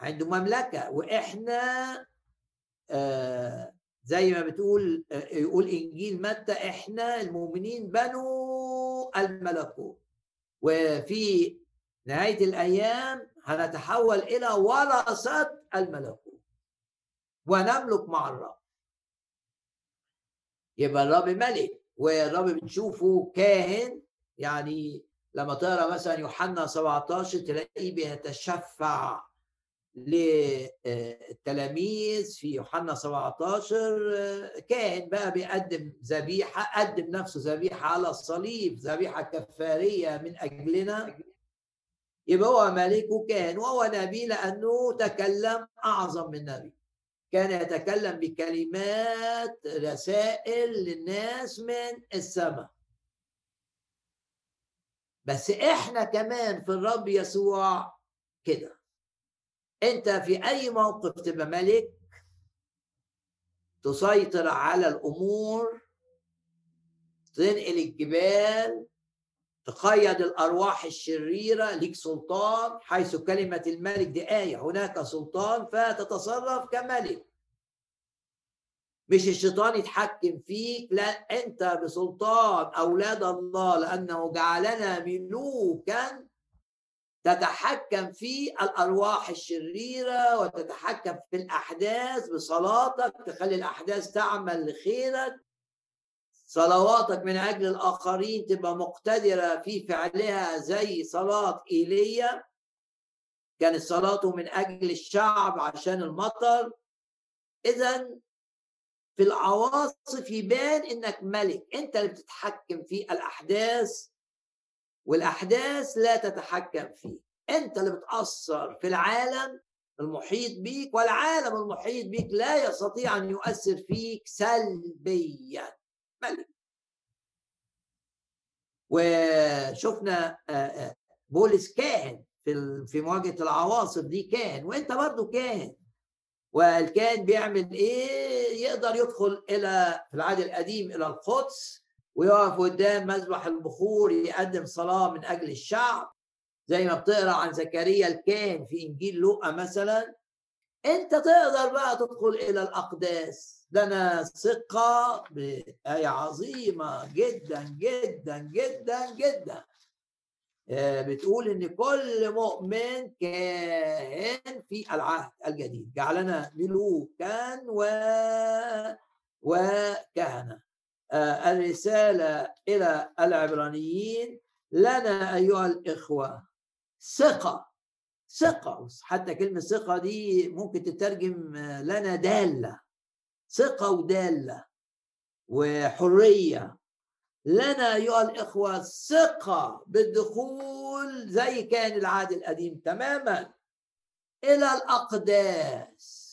عنده مملكة وإحنا آه زي ما بتقول آه يقول إنجيل متى إحنا المؤمنين بنو الملكوت. وفي نهاية الأيام هنتحول إلى ورثة الملكوت. ونملك مع الرب. يبقى الرب ملك والرب بتشوفه كاهن يعني لما تقرأ مثلا يوحنا 17 تلاقيه بيتشفع للتلاميذ في يوحنا 17 كاهن بقى بيقدم ذبيحة قدم نفسه ذبيحة على الصليب ذبيحة كفارية من أجلنا. يبقى هو ملك وكاهن وهو نبي لأنه تكلم أعظم من نبي. كان يتكلم بكلمات رسائل للناس من السماء. بس إحنا كمان في الرب يسوع كده. أنت في أي موقف تبقى ملك تسيطر على الأمور تنقل الجبال تقيد الأرواح الشريرة ليك سلطان حيث كلمة الملك دي آية هناك سلطان فتتصرف كملك. مش الشيطان يتحكم فيك لا أنت بسلطان أولاد الله لأنه جعلنا ملوكا تتحكم في الأرواح الشريرة وتتحكم في الأحداث بصلاتك تخلي الأحداث تعمل لخيرك. صلواتك من أجل الآخرين تبقى مقتدرة في فعلها زي صلاة إيليا. كانت صلاته من أجل الشعب عشان المطر. اذا في العواصف يبان إنك ملك. أنت اللي بتتحكم في الأحداث والأحداث لا تتحكم فيه. أنت اللي بتأثر في العالم المحيط بيك والعالم المحيط بيك لا يستطيع أن يؤثر فيك سلبيا. ملك. وشفنا بولس كاهن في في مواجهة العواصف دي كاهن وأنت برضو كاهن والكاهن بيعمل إيه؟ يقدر يدخل إلى في العهد القديم إلى القدس ويقف قدام مذبح البخور يقدم صلاة من أجل الشعب. زي ما بتقرأ عن زكريا الكاهن في إنجيل لوقا مثلا. أنت تقدر بقى تدخل إلى الأقداس. لنا ثقة بآية عظيمة جدا جدا جدا جدا. بتقول إن كل مؤمن كاهن في العهد الجديد. جعلنا ملوكا و وكهنة. آه، الرسالة إلى العبرانيين لنا أيها الإخوة ثقة ثقة. حتى كلمة ثقة دي ممكن تترجم آه، لنا دالة ثقة ودالة وحرية. لنا أيها الإخوة ثقة بالدخول زي كان العهد القديم تماما. إلى الأقداس.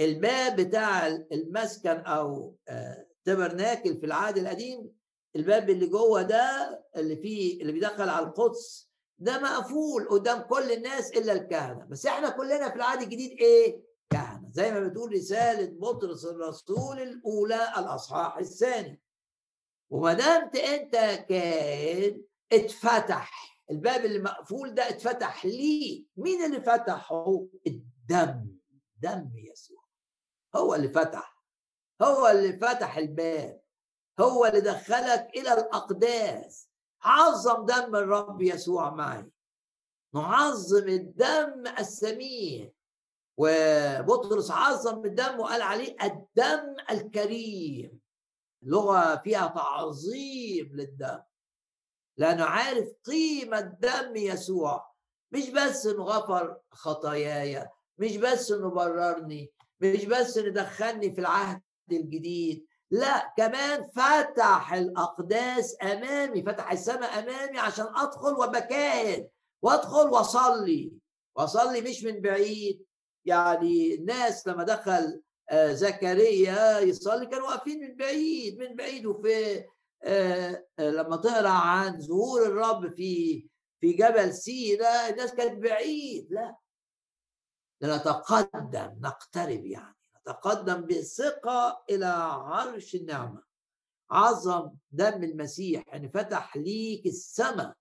الباب بتاع المسكن أو آه، تبرناكل في العهد القديم الباب اللي جوه ده اللي فيه اللي بيدخل على القدس ده مقفول قدام كل الناس إلا الكهنة. بس إحنا كلنا في العهد الجديد إيه؟ كهنة. زي ما بتقول رسالة بطرس الرسول الأولى الأصحاح الثاني. وما دامت أنت كان اتفتح الباب اللي مقفول ده اتفتح ليه؟ مين اللي فتحه؟ الدم دم يسوع. هو اللي فتح هو اللي فتح الباب هو اللي دخلك إلى الأقداس. عظم دم الرب يسوع معي. نعظم الدم الثمين وبطرس عظم الدم وقال عليه الدم الكريم. لغه فيها تعظيم للدم. لأنه عارف قيمة دم يسوع. مش بس إنه غفر خطاياي مش بس إنه بررني مش بس إنه دخلني في العهد الجديد لا كمان فتح الأقداس أمامي فتح السماء أمامي عشان أدخل وبكاهن وأدخل وأصلي. وأصلي مش من بعيد. يعني الناس لما دخل زكريا يصلي كانوا واقفين من بعيد من بعيد وفي آه، آه، لما تقرأ عن ظهور الرب في في جبل سينا الناس كانت بعيد. لا. نتقدم نقترب يعني. نتقدم بثقة إلى عرش النعمة. عظم دم المسيح أن يعني فتح ليك السماء.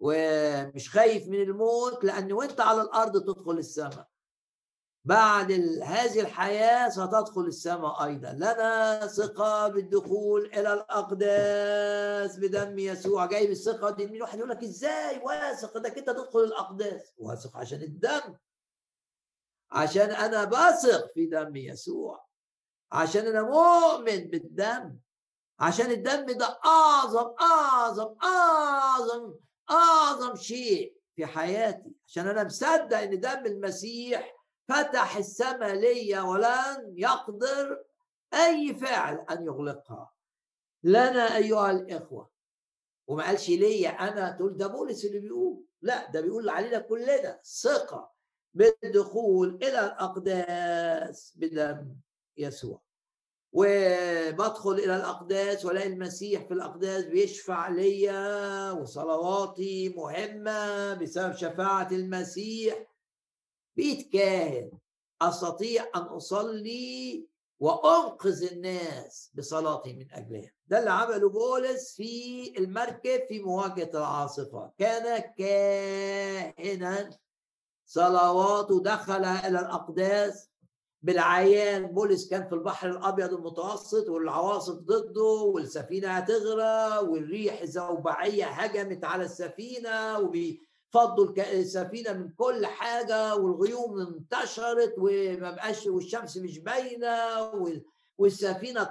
ومش خايف من الموت لأن وأنت على الأرض تدخل السماء. بعد هذه الحياة ستدخل السماء أيضا. لنا ثقة بالدخول إلى الأقداس بدم يسوع. جايب الثقة دي. مين واحد يقول لك إزاي؟ واثق إنك أنت تدخل الأقداس. واثق عشان الدم. عشان أنا بثق في دم يسوع. عشان أنا مؤمن بالدم. عشان الدم ده أعظم أعظم أعظم أعظم شيء في حياتي. عشان أنا مصدق إن دم المسيح فتح السماء لي ولن يقدر أي فعل أن يغلقها. لنا أيها الإخوة وما قالش ليا أنا تقول ده بولس اللي بيقول. لا ده بيقول علينا كلنا. ثقة بالدخول إلى الأقداس بدم يسوع. وبدخل إلى الأقداس ولاقي المسيح في الأقداس بيشفع ليا وصلواتي مهمة بسبب شفاعة المسيح. بقيت كاهن أستطيع أن أصلي وأنقذ الناس بصلاتي من أجلهم. ده اللي عمله بولس في المركب في مواجهة العاصفة. كان كاهنا. صلواته دخل إلى الأقداس بالعيان. بولس كان في البحر الأبيض المتوسط والعواصف ضده والسفينة هتغرق والريح زوبعيه هجمت على السفينة وبيفضوا السفينة من كل حاجة والغيوم انتشرت وما بقاش والشمس مش باينة والسفينة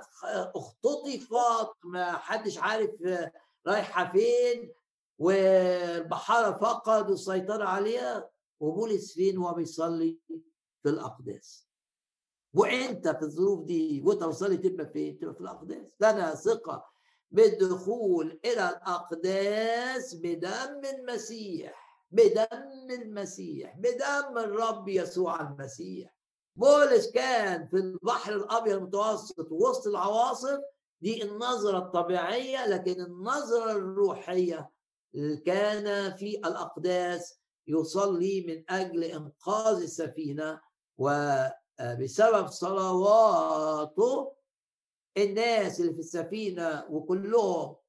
اختطفت ما حدش عارف رايحة فين والبحاره فقدوا السيطرة عليها وبولس فين وهو بيصلي في الأقداس. وإنت في الظروف دي وإنت بتصلي تبقى فين؟ تبقى في الأقداس. لنا ثقة بالدخول إلى الأقداس بدم المسيح بدم المسيح بدم الرب يسوع المسيح. بولس كان في البحر الأبيض المتوسط وسط العواصف دي النظرة الطبيعية لكن النظرة الروحية كان في الأقداس يصلي من أجل إنقاذ السفينة وبسبب صلواته الناس اللي في السفينة وكلهم آه،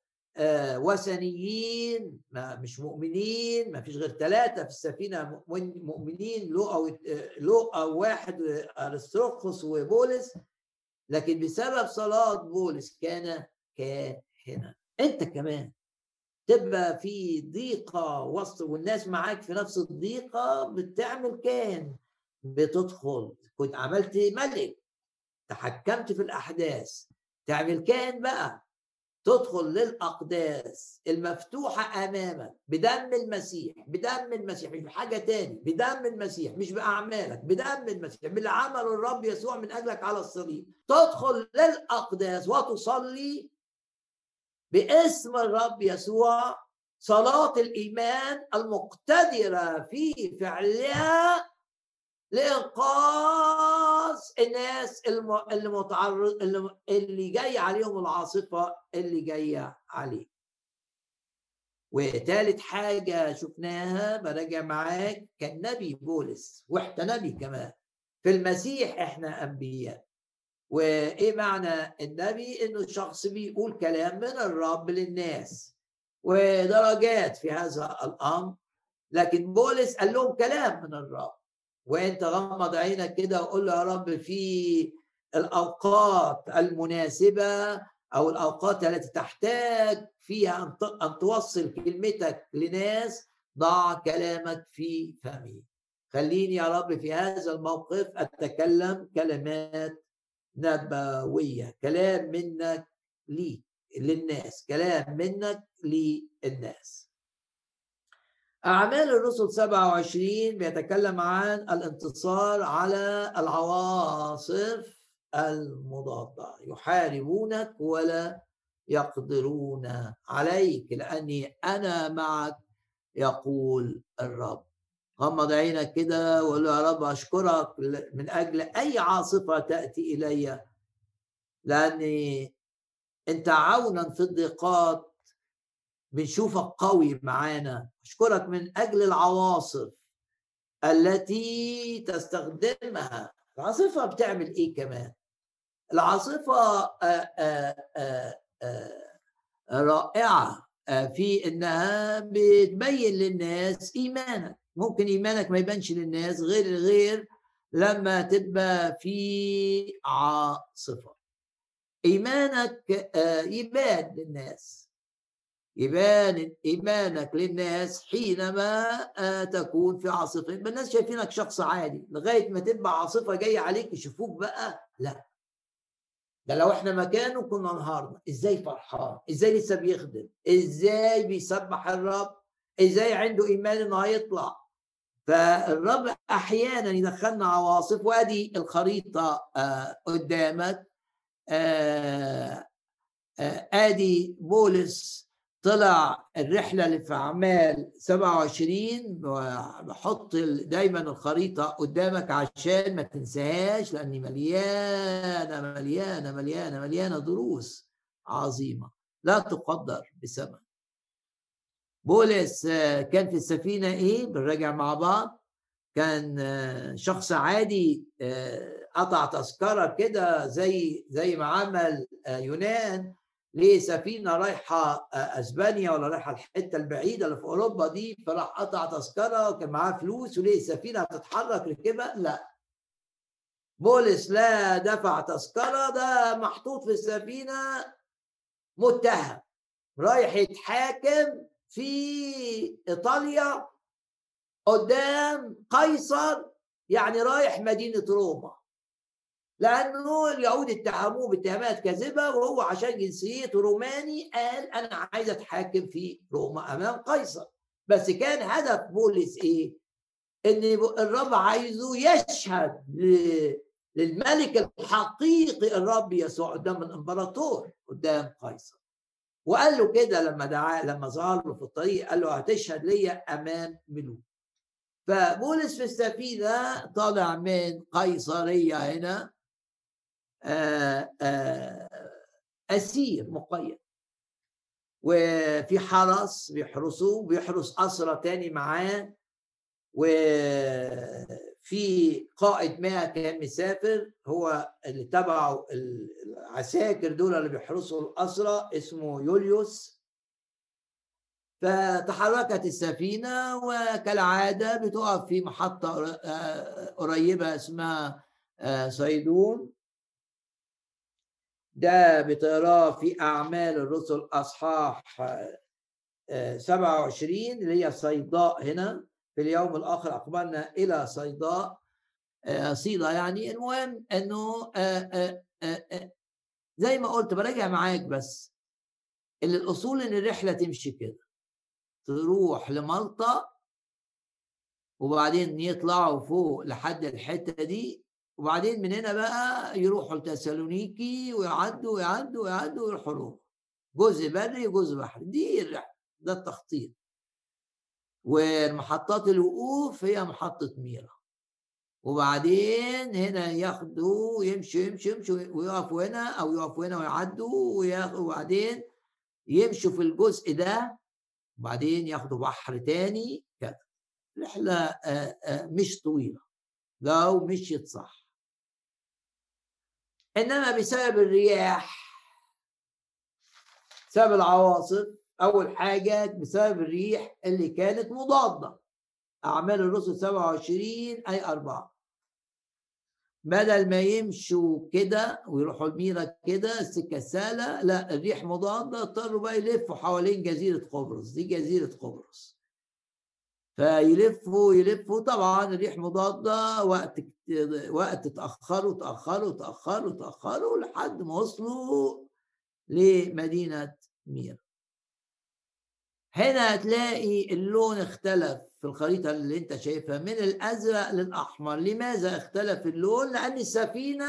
وثنيين ما مش مؤمنين ما فيش غير ثلاثة في السفينة مؤمنين لوقا لوقا واحد أرسطرخس وبولس. لكن بسبب صلاة بولس كان كاهنا. أنت كمان تبقى في ضيقة وسط والناس معاك في نفس الضيقة بتعمل كاهن بتدخل. كنت عملت ملك تحكمت في الأحداث تعمل كاهن بقى. تدخل للأقداس المفتوحة أمامك بدم المسيح بدم المسيح مش بحاجة تاني بدم المسيح مش بأعمالك بدم المسيح باللي عمله الرب يسوع من أجلك على الصليب. تدخل للأقداس وتصلي باسم الرب يسوع صلاة الإيمان المقتدرة في فعلها لإنقاذ الناس اللي متعرض اللي جاي عليهم العاصفة اللي جاية عليه. وثالث حاجة شفناها براجع معاك كان نبي بولس وإحنا نبي كمان. في المسيح إحنا أنبياء. وإيه معنى النبي؟ إنه الشخص بيقول كلام من الرب للناس. ودرجات في هذا الأمر. لكن بولس قال لهم كلام من الرب. وانت غمض عينك كده وقول له يا رب في الأوقات المناسبة أو الأوقات التي تحتاج فيها أن توصل كلمتك لناس ضع كلامك في فمي خليني يا رب في هذا الموقف أتكلم كلمات نبوية كلام منك لي للناس كلام منك للناس. أعمال الرسل 27 بيتكلم عن الانتصار على العواصف المضادة. يحاربونك ولا يقدرون عليك لأني أنا معك يقول الرب. غمض عينك كده وقول يا رب أشكرك من أجل أي عاصفة تأتي إلي لأني أنت عونا في الضيقات بنشوفك قوي معانا. أشكرك من أجل العواصف التي تستخدمها. العاصفة بتعمل إيه كمان؟ العاصفة آآ آآ آآ رائعة في إنها بتبين للناس إيمانك. ممكن إيمانك ما يبانش للناس غير غير لما تبقى في عاصفة. إيمانك آه، يبان للناس. يبان ايمانك للناس حينما آه، تكون في يبقى الناس شايفينك شخص عادي لغايه ما تبقى عاصفه جاية عليك يشوفوك بقى لا ده لو إحنا مكانه كنا انهارنا إزاي فرحان إزاي لسه بيخدم إزاي بيسبح الرب إزاي عنده ايمان انه هيطلع فالرب أحيانا يدخلنا عواصف وادي الخريطه آه، قدامك آه، آه، ادي بولس طلع الرحلة اللي في أعمال 27 بحط دايما الخريطة قدامك عشان ما تنساهاش لأني مليانة مليانة مليانة مليانة دروس عظيمة. لا تقدر بثمن بولس كان في السفينة إيه؟ بنراجع مع بعض. كان شخص عادي قطع تذكرة كده زي زي ما عمل يونان. لسفينه رايحة أسبانيا ولا رايحة الحتة البعيدة اللي في أوروبا دي فراح قطع تذكرة وكان معاه فلوس وليه سفينه هتتحرك ركبها لا. بولس لا دفع تذكرة ده محطوط في السفينة متهم. رايح يتحاكم في إيطاليا قدام قيصر يعني رايح مدينة روما. لأنه اليهود اتهموه باتهامات كاذبة وهو عشان جنسيته روماني قال أنا عايز أتحاكم في روما أمام قيصر. بس كان هدف بولس إيه؟ إن الرب عايزه يشهد للملك الحقيقي الرب يسوع قدام الإمبراطور قدام قيصر. وقال له كده لما دعاه لما ظهر له في الطريق قال له هتشهد ليا أمام ملوك. فبولس في السفينة طالع من قيصرية هنا أسير مقيد وفي حرس بيحرسوه بيحرس اسرى تاني معاه. وفي قائد ما كان مسافر هو اللي تبعه العساكر دول اللي بيحرسوا الأسرى اسمه يوليوس. فتحركت السفينة وكالعادة بتقف في محطة قريبة اسمها صيدون. ده بتقراه في أعمال الرسل أصحاح 27 اللي هي صيداء هنا في اليوم الآخر أقبلنا إلى صيداء صيدا يعني. المهم أنه زي ما قلت براجع معاك بس اللي الأصول إن الرحلة تمشي كده تروح لمالطا وبعدين يطلعوا فوق لحد الحتة دي وبعدين من هنا بقى يروحوا لتسالونيكي ويعدوا ويعدوا ويعدوا ويروحوا روما جزء بري وجزء بحري. دي الرحلة ده التخطيط. والمحطات الوقوف هي محطة ميرا. وبعدين هنا ياخدوا يمشوا يمشوا يمشوا ويقفوا هنا أو يقفوا هنا ويعدوا وبعدين يمشوا في الجزء ده. وبعدين ياخدوا بحر تاني كده رحلة مش طويلة. لو مشيت صح. إنما بسبب الرياح بسبب العواصف أول حاجة بسبب الريح اللي كانت مضادة. أعمال الرسل 27 أي 4 بدل ما يمشوا كده ويروحوا الميرا كده السهله لا الريح مضادة اضطروا بقى يلفوا حوالين جزيرة قبرص. دي جزيرة قبرص. فيلفوا يلفوا طبعا الريح مضادة وقت وقت تاخروا تاخروا تاخروا تاخروا لحد ما وصلوا لمدينة ميرا. هنا هتلاقي اللون اختلف في الخريطة اللي انت شايفها من الأزرق للأحمر. لماذا اختلف اللون؟ لأن السفينة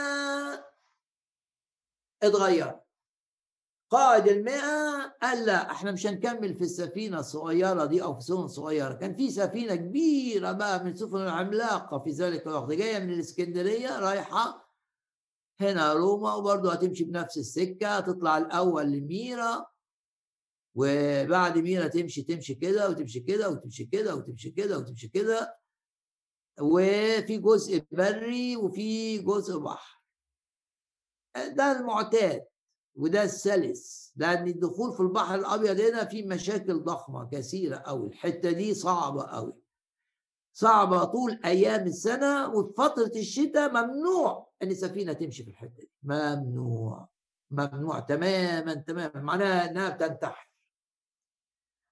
اتغير قائد المئة قال لا إحنا مش هنكمل في السفينة الصغيرة دي أو في سفن صغيرة. كان في سفينة كبيرة بقى من سفن العملاقة في ذلك الوقت جاية من الإسكندرية رايحة هنا روما وبرضه هتمشي بنفس السكة تطلع الأول لميرا وبعد مينا تمشي تمشي كده وتمشي كده وتمشي كده وتمشي كده وتمشي كده وفي جزء بري وفي جزء بحر. ده المعتاد. وده السلس لأن الدخول في البحر الأبيض هنا في مشاكل ضخمة كثيرة قوي الحتة دي صعبة قوي صعبة طول أيام السنة وفي فترة الشتاء ممنوع إن السفينة تمشي في الحتة دي. ممنوع ممنوع تماما تماما معناها إنها بتنتحر.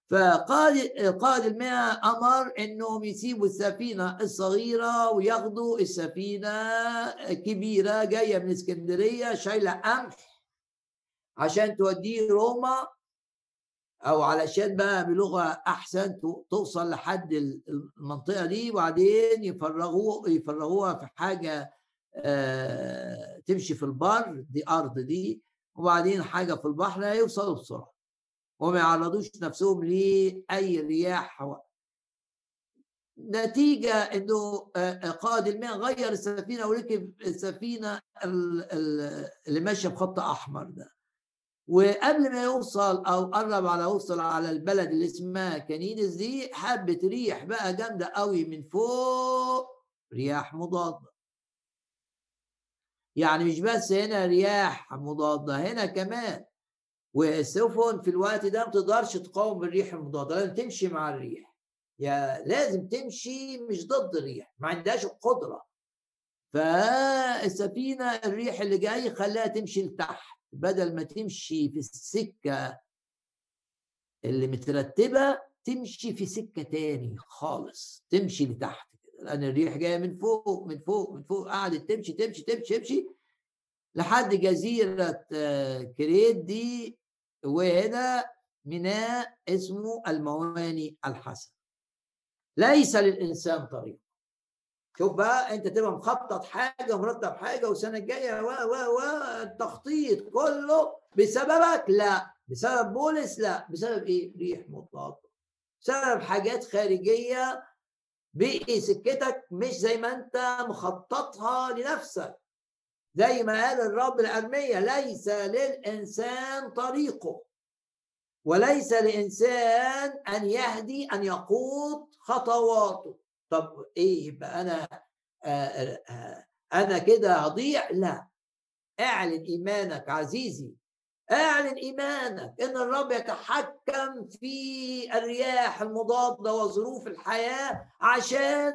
فقائد قائد المئة أمر إنهم يسيبوا السفينة الصغيرة وياخدوا السفينة كبيرة جاية من اسكندرية شايلة قمح عشان توديه روما أو علشان بقى بلغة أحسن توصل لحد المنطقة دي وبعدين يفرغوه يفرغوها في حاجة تمشي في البر دي أرض دي وبعدين حاجة في البحر هيوصلوا بسرعة. وما يعرضوش نفسهم لأي رياح نتيجة إنه قائد الماء غير السفينة وركب السفينة اللي ماشية بخط أحمر ده. وقبل ما يوصل أو قرب على يوصل على البلد اللي اسمها كنيدس دي حبه ريح بقى جامدة قوي من فوق رياح مضادة. يعني مش بس هنا رياح مضادة هنا كمان. والسفن في الوقت ده ما تقدرش تقاوم الريح المضادة لازم تمشي مع الريح يا لازم تمشي مش ضد الريح ما عندهاش القدرة. فالسفينة الريح اللي جاي خلاها تمشي لتحت. بدل ما تمشي في السكة اللي مترتبة تمشي في سكة تاني خالص. تمشي لتحت كده لأن الريح جاية من فوق من فوق من فوق. قعدت تمشي تمشي تمشي تمشي لحد جزيرة آه، كريت دي وهنا ميناء اسمه المواني الحسن ليس للإنسان طريق. شوف بقى انت تبقى مخطط حاجة مرتب حاجة والسنة الجاية و و و التخطيط كله بسببك؟ لا. بسبب بولس؟ لا. بسبب إيه؟ ريح مضاده بسبب حاجات خارجية بقي سكتك مش زي ما انت مخططها لنفسك. زي ما قال الرب الأرمية ليس للإنسان طريقه وليس لإنسان أن يهدي أن يقود خطواته. طب إيه يبقى آآ أنا كده هضيع؟ لا. اعلن إيمانك عزيزي. اعلن إيمانك إن الرب يتحكم في الرياح المضادة وظروف الحياة عشان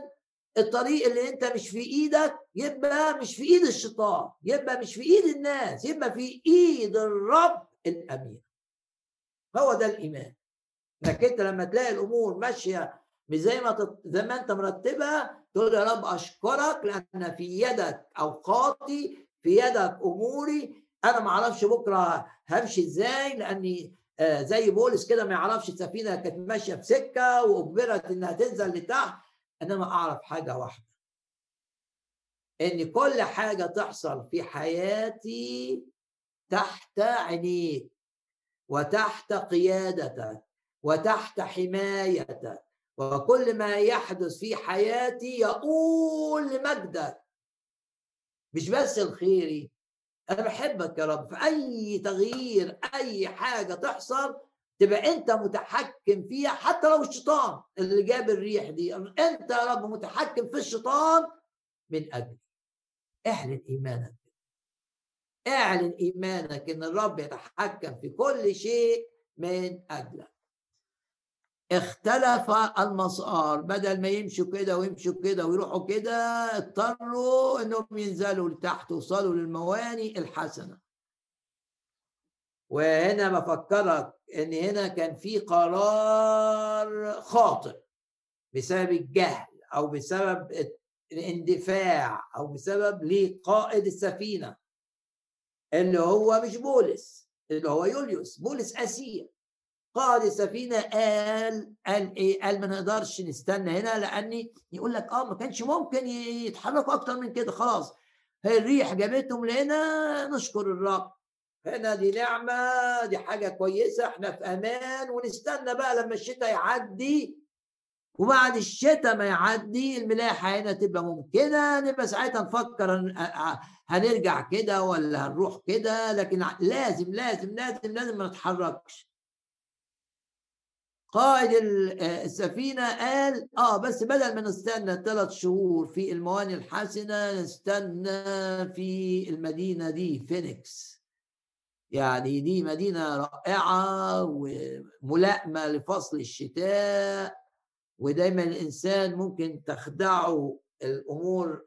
الطريق اللي أنت مش في إيدك يبقى مش في إيد الشيطان يبقى مش في إيد الناس يبقى في إيد الرب الامين هو ده الإيمان. إنك أنت لما تلاقي الأمور ماشية مش زي ما. زي ما انت مرتبها تقول يا رب أشكرك لأن في يدك أوقاتي في يدك أموري أنا ما أعرفش بكرة همشي إزاي لأني آه زي بولس كده ما يعرفش السفينة كانت ماشية في سكة وأجبرت إنها تنزل لتحت انما أعرف حاجة واحدة إن كل حاجة تحصل في حياتي تحت عينيك وتحت قيادتك وتحت حمايتك وكل ما يحدث في حياتي يقول لمجدك مش بس الخيري أنا بحبك يا رب. في اي تغيير أي حاجة تحصل تبقى أنت متحكم فيها حتى لو الشيطان اللي جاب الريح دي. أنت يا رب متحكم في الشيطان من اجلي اعلن إيمانك. اعلن إيمانك إن الرب يتحكم في كل شيء من أجلك. اختلف المسار. بدل ما يمشوا كده ويمشوا كده ويروحوا كده اضطروا إنهم ينزلوا لتحت وصلوا للمواني الحسنة. وهنا بفكرك إن هنا كان في قرار خاطئ بسبب الجهل أو بسبب الاندفاع أو بسبب لقائد السفينة اللي هو مش بولس اللي هو يوليوس بولس أسير. قائد السفينه قال قال إيه؟ قال ما نقدرش نستنى هنا لأني يقول لك آه ما كانش ممكن يتحركوا أكتر من كده خلاص. هي الريح جابتهم لهنا نشكر الرب. هنا دي نعمة دي حاجة كويسة إحنا في أمان ونستنى بقى لما الشتاء يعدي وبعد الشتاء ما يعدي الملاحة هنا تبقى ممكنة نبقى ساعتها نفكر هنرجع كده ولا هنروح كده لكن لازم لازم لازم لازم ما نتحركش. قائد السفينة قال آه بس بدل ما نستنى ثلاث شهور في المواني الحسنة نستنى في المدينة دي فينيكس. يعني دي مدينة رائعة وملائمة لفصل الشتاء ودايما الإنسان ممكن تخدعه الأمور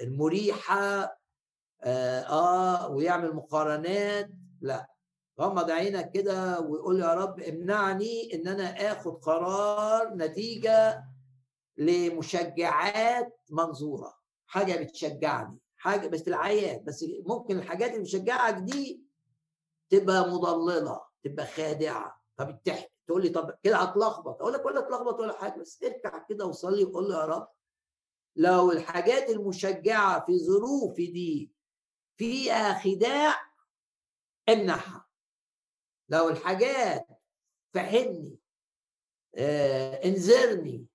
المريحة آه ويعمل مقارنات. لا. غمض عينك كده ويقول يا رب امنعني إن أنا آخد قرار نتيجة لمشجعات منظورة. حاجة بتشجعني حاجة بس العيان بس ممكن الحاجات اللي بتشجعك دي تبقى مضللة تبقى خادعة. طب تقول لي طب كده هتلخبط أقول لك ولا تلخبط ولا حاجة بس اركع كده وصلي وقول له يا رب لو الحاجات المشجعة في ظروفي دي فيها خداع امنعها. لو الحاجات فهمني آه انذرني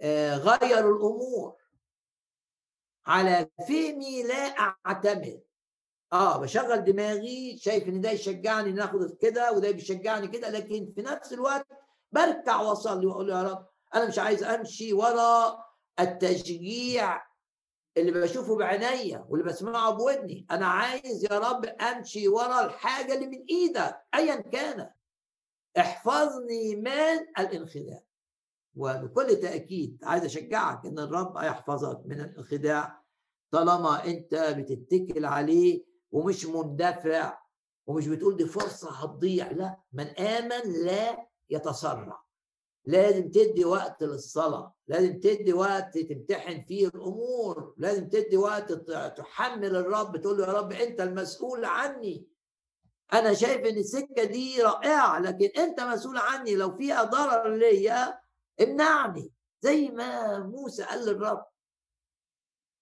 آه غير الأمور على فهمي لا أعتمد. آه بشغل دماغي شايف إن ده يشجعني ناخد كده وده بيشجعني كده لكن في نفس الوقت بركع وأصلي وأقول يا رب أنا مش عايز أمشي ورا التشجيع اللي بشوفه بعينيا واللي بسمعه بودني. أنا عايز يا رب أمشي ورا الحاجة اللي من إيدك ايا كان. احفظني من الانخداع. وبكل تأكيد عايز أشجعك إن الرب هيحفظك من الانخداع طالما أنت بتتكل عليه ومش مندفع ومش بتقول دي فرصة هتضيع. لا من آمن لا يتسرع. لازم تدي وقت للصلاة لازم تدي وقت تمتحن فيه الأمور لازم تدي وقت تحمل الرب تقول له يا رب أنت المسؤول عني. أنا شايف إن السكة دي رائعة لكن أنت مسؤول عني لو فيها ضرر ليا امنعني. زي ما موسى قال للرب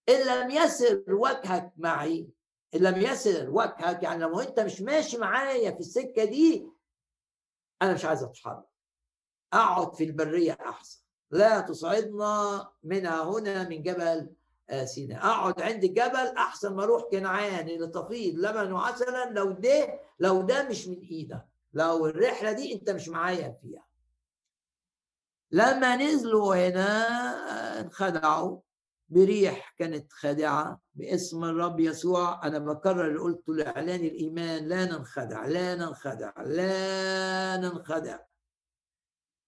إن لم يسر وجهك معي إن لم يسر وجهك يعني لو أنت مش ماشي معايا في السكة دي أنا مش عايز أتحرك. أقعد في البرية أحسن. لا تصعدنا منها هنا من جبل آه، سيناء. أقعد عند الجبل أحسن ما أروح كنعان لتفيض لبن وعسلا لو ده لو ده مش من إيدك. لو الرحلة دي أنت مش معايا فيها. لما نزلوا هنا آه، انخدعوا بريح كانت خادعة باسم الرب يسوع. أنا بكرر اللي قلته لإعلان الإيمان لا ننخدع لا ننخدع لا ننخدع.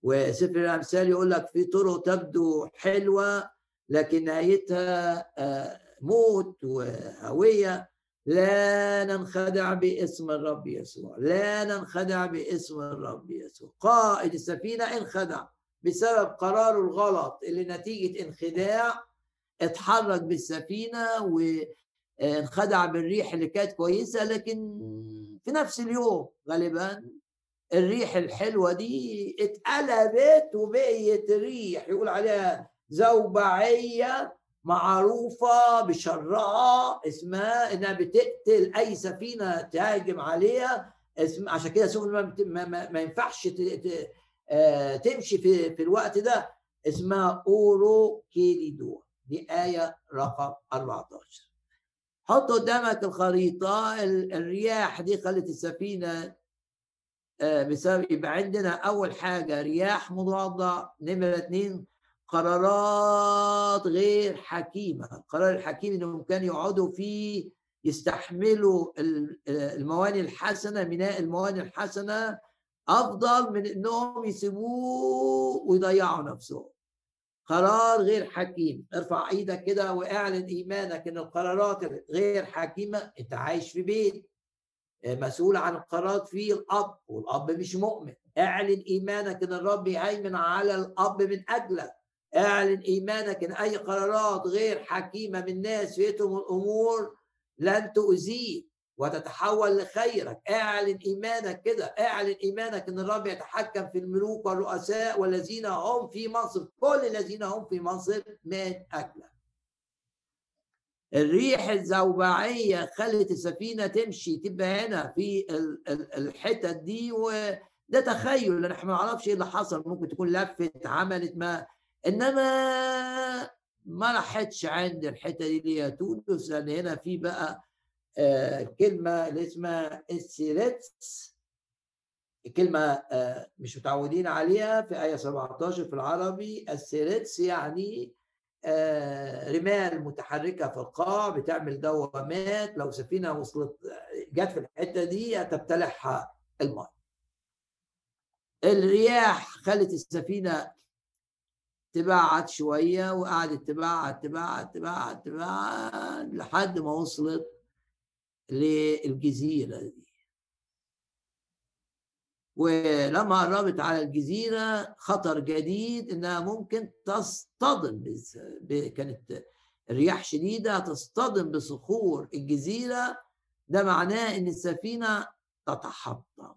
وسفر الأمثال يقول لك في طرق تبدو حلوة لكن نهايتها آه، موت وهوية. لا ننخدع باسم الرب يسوع لا ننخدع باسم الرب يسوع. قائد السفينة انخدع بسبب قراره الغلط اللي نتيجة انخداع اتحرك بالسفينة وانخدع بالريح اللي كانت كويسة لكن في نفس اليوم غالبا الريح الحلوة دي اتقلبت وبقيت ريح يقول عليها زوبعية معروفة بشرها اسمها إنها بتقتل أي سفينة تهاجم عليها اسم عشان كده سفن ما, ما, ما, ينفعش آه، تمشي في, في الوقت ده اسمها اورو كيليدو دي آية رقم 14 حط قدامك الخريطة الرياح دي خلت السفينة بسبب يبقى عندنا أول حاجة رياح مضادة نمرة اثنين قرارات غير حكيمة. القرار الحكيم إنهم كانوا يقعدوا فيه يستحملوا المواني الحسنة ميناء المواني الحسنة أفضل من إنهم يسيبوه ويضيعوا نفسهم. قرار غير حكيم. ارفع إيدك كده واعلن إيمانك إن القرارات غير حكيمة. أنت عايش في بيت. مسؤول عن القرارات فيه الأب والأب مش مؤمن. اعلن إيمانك إن الرب يهيمن على الأب من أجلك. اعلن إيمانك إن أي قرارات غير حكيمة من ناس فيتهم الأمور لن تؤذيه وتتحول لخيرك. اعلن إيمانك كده. اعلن إيمانك إن الرب يتحكم في الملوك والرؤساء والذين هم في منصب. كل الذين هم في منصب من أجلك. الريح الزوبعية خلت السفينة تمشي تبقى هنا في الحتت دي وده تخيل إحنا ما نعرفش إيه اللي حصل ممكن تكون لفت عملت ما إنما ما راحتش عند الحتة دي اللي هي تونس لأن هنا في بقى آه كلمة اللي اسمها السيرتس كلمة آه مش متعودين عليها في آية 17 في العربي السيرتس يعني رمال متحركة في القاع بتعمل دوامات لو سفينة وصلت جت في الحتة دي تبتلعها الماء. الرياح خلت السفينة تبعد شوية وقعدت تبعد تبعد تبعد تبعد لحد ما وصلت للجزيرة دي. ولما قربت على الجزيرة خطر جديد إنها ممكن تصطدم كانت رياح شديدة تصطدم بصخور الجزيرة. ده معناه إن السفينة تتحطم.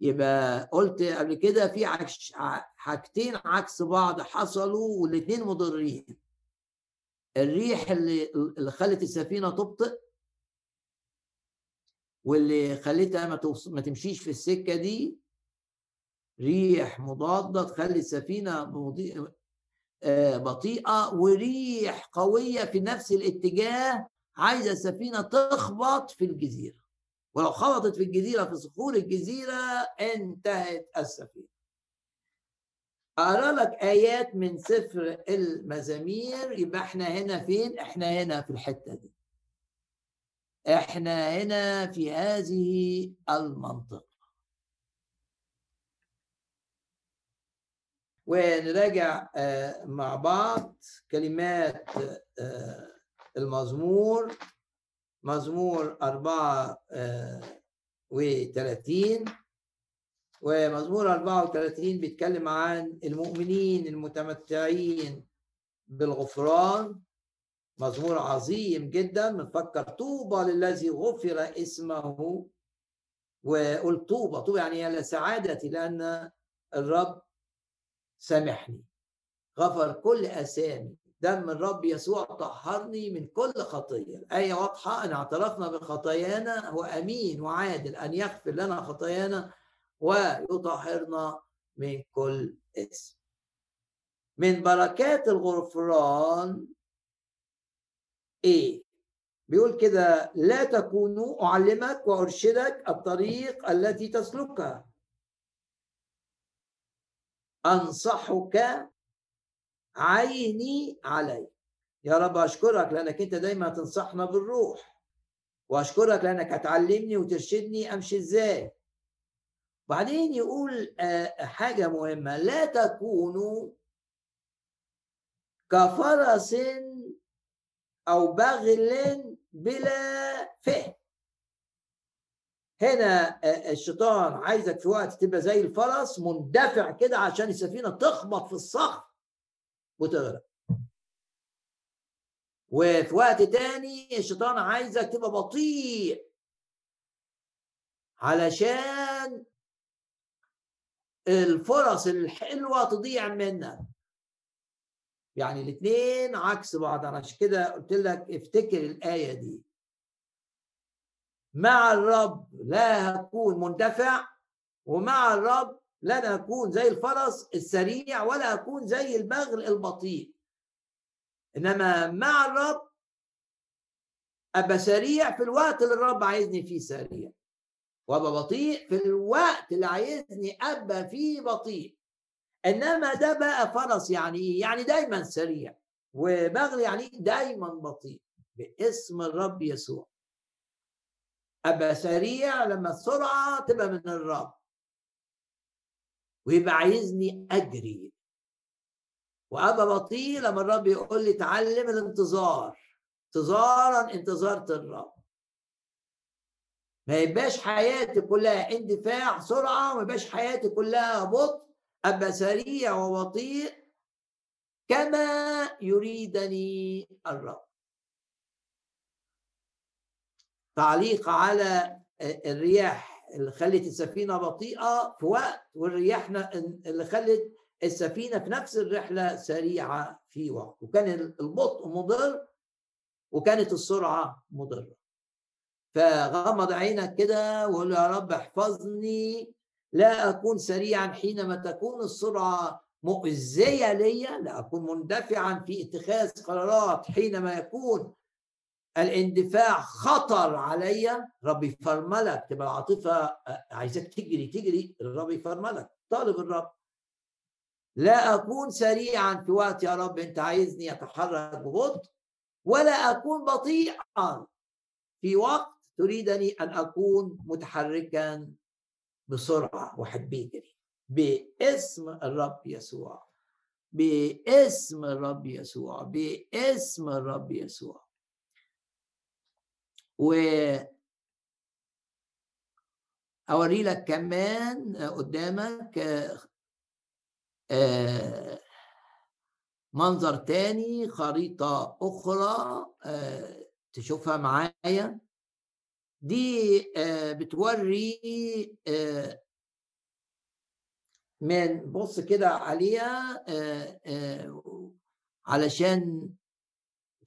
يبقى قلت قبل كده في حاجتين عكس بعض حصلوا والاثنين مضرين. الريح اللي اللي خلت السفينة تبطئ واللي خليتها ما, ما تمشيش في السكة دي ريح مضادة تخلي السفينة آه، بطيئة وريح قوية في نفس الاتجاه عايزة السفينة تخبط في الجزيرة. ولو خبطت في الجزيرة في صخور الجزيرة انتهت السفينة. أقرأ لك آيات من سفر المزامير يبقى إحنا هنا فين؟ إحنا هنا في الحتة دي. إحنا هنا في هذه المنطقة. ونراجع آه، مع بعض كلمات آه، المزمور مزمور أربعة آه، وثلاثين ومزمور 34 بيتكلم عن المؤمنين المتمتعين بالغفران. مزمور عظيم جدا بنفكر طوبى للذي غفر اسمه وقلت طوبى. طوبى يعني على سعادتي لأن الرب سامحني غفر كل أسامي. دم الرب يسوع طهرني من كل خطية. الآية واضحة أن اعترفنا بخطايانا هو أمين وعادل أن يغفر لنا خطايانا ويطهرنا من كل اسم. من بركات الغفران إيه؟ بيقول كده لا تكونوا أعلمك وأرشدك الطريق التي تسلكها. أنصحك عيني عليك يا رب أشكرك لأنك أنت دايما تنصحنا بالروح. وأشكرك لأنك هتعلمني وترشدني أمشي إزاي. بعدين يقول آه، حاجة مهمة لا تكونوا كفرس أو بغل بلا فهم. هنا الشيطان عايزك في وقت تبقى زي الفرس مندفع كده عشان السفينة تخبط في الصخر وتغرق. وفي وقت تاني الشيطان عايزك تبقى بطيء علشان الفرص الحلوة تضيع منك. يعني الاثنين عكس بعض. أنا عشان كده قلت لك افتكر الآية دي. مع الرب لا هكون مندفع ومع الرب لن أكون زي الفرس السريع ولا أكون زي البغل البطيء. إنما مع الرب أبقى سريع في الوقت اللي الرب عايزني فيه سريع وأبقى بطيء في الوقت اللي عايزني أبقى فيه بطيء. إنما ده بقى فرس يعني إيه؟ يعني دايما سريع وبغل يعني دايما بطيء باسم الرب يسوع. أبقى سريع لما السرعة تبقى من الرب. ويبقى عايزني أجري. وأبقى بطيء لما الرب يقول لي تعلم الانتظار. انتظارا انتظرت الرب. ما يبقاش حياتي كلها اندفاع سرعة وما يبقاش حياتي كلها بطء ابقى سريع وبطيء كما يريدني الرب. تعليق على الرياح اللي خلت السفينة بطيئة في وقت والرياح اللي خلت السفينة في نفس الرحلة سريعة في وقت. وكان البطء مضر وكانت السرعة مضرة. فغمض عينك كده وقول يا رب احفظني لا أكون سريعا حينما تكون السرعة مؤذية لي لا أكون مندفعا في اتخاذ قرارات حينما يكون الاندفاع خطر عليا رب يفرملك تبقى العاطفة عايزك تجري تجري. الرب يفرملك طالب الرب. لا أكون سريعا في وقت يا رب أنت عايزني أتحرك ببطء. ولا أكون بطيئا في وقت تريدني أن أكون متحركا. بسرعة وأحب يجري باسم الرب يسوع. باسم الرب يسوع. باسم الرب يسوع. و أوري لك كمان قدامك آه، منظر تاني خريطة أخرى آه، تشوفها معايا. دي آه، بتوري آه، من بص كده عليها آه، علشان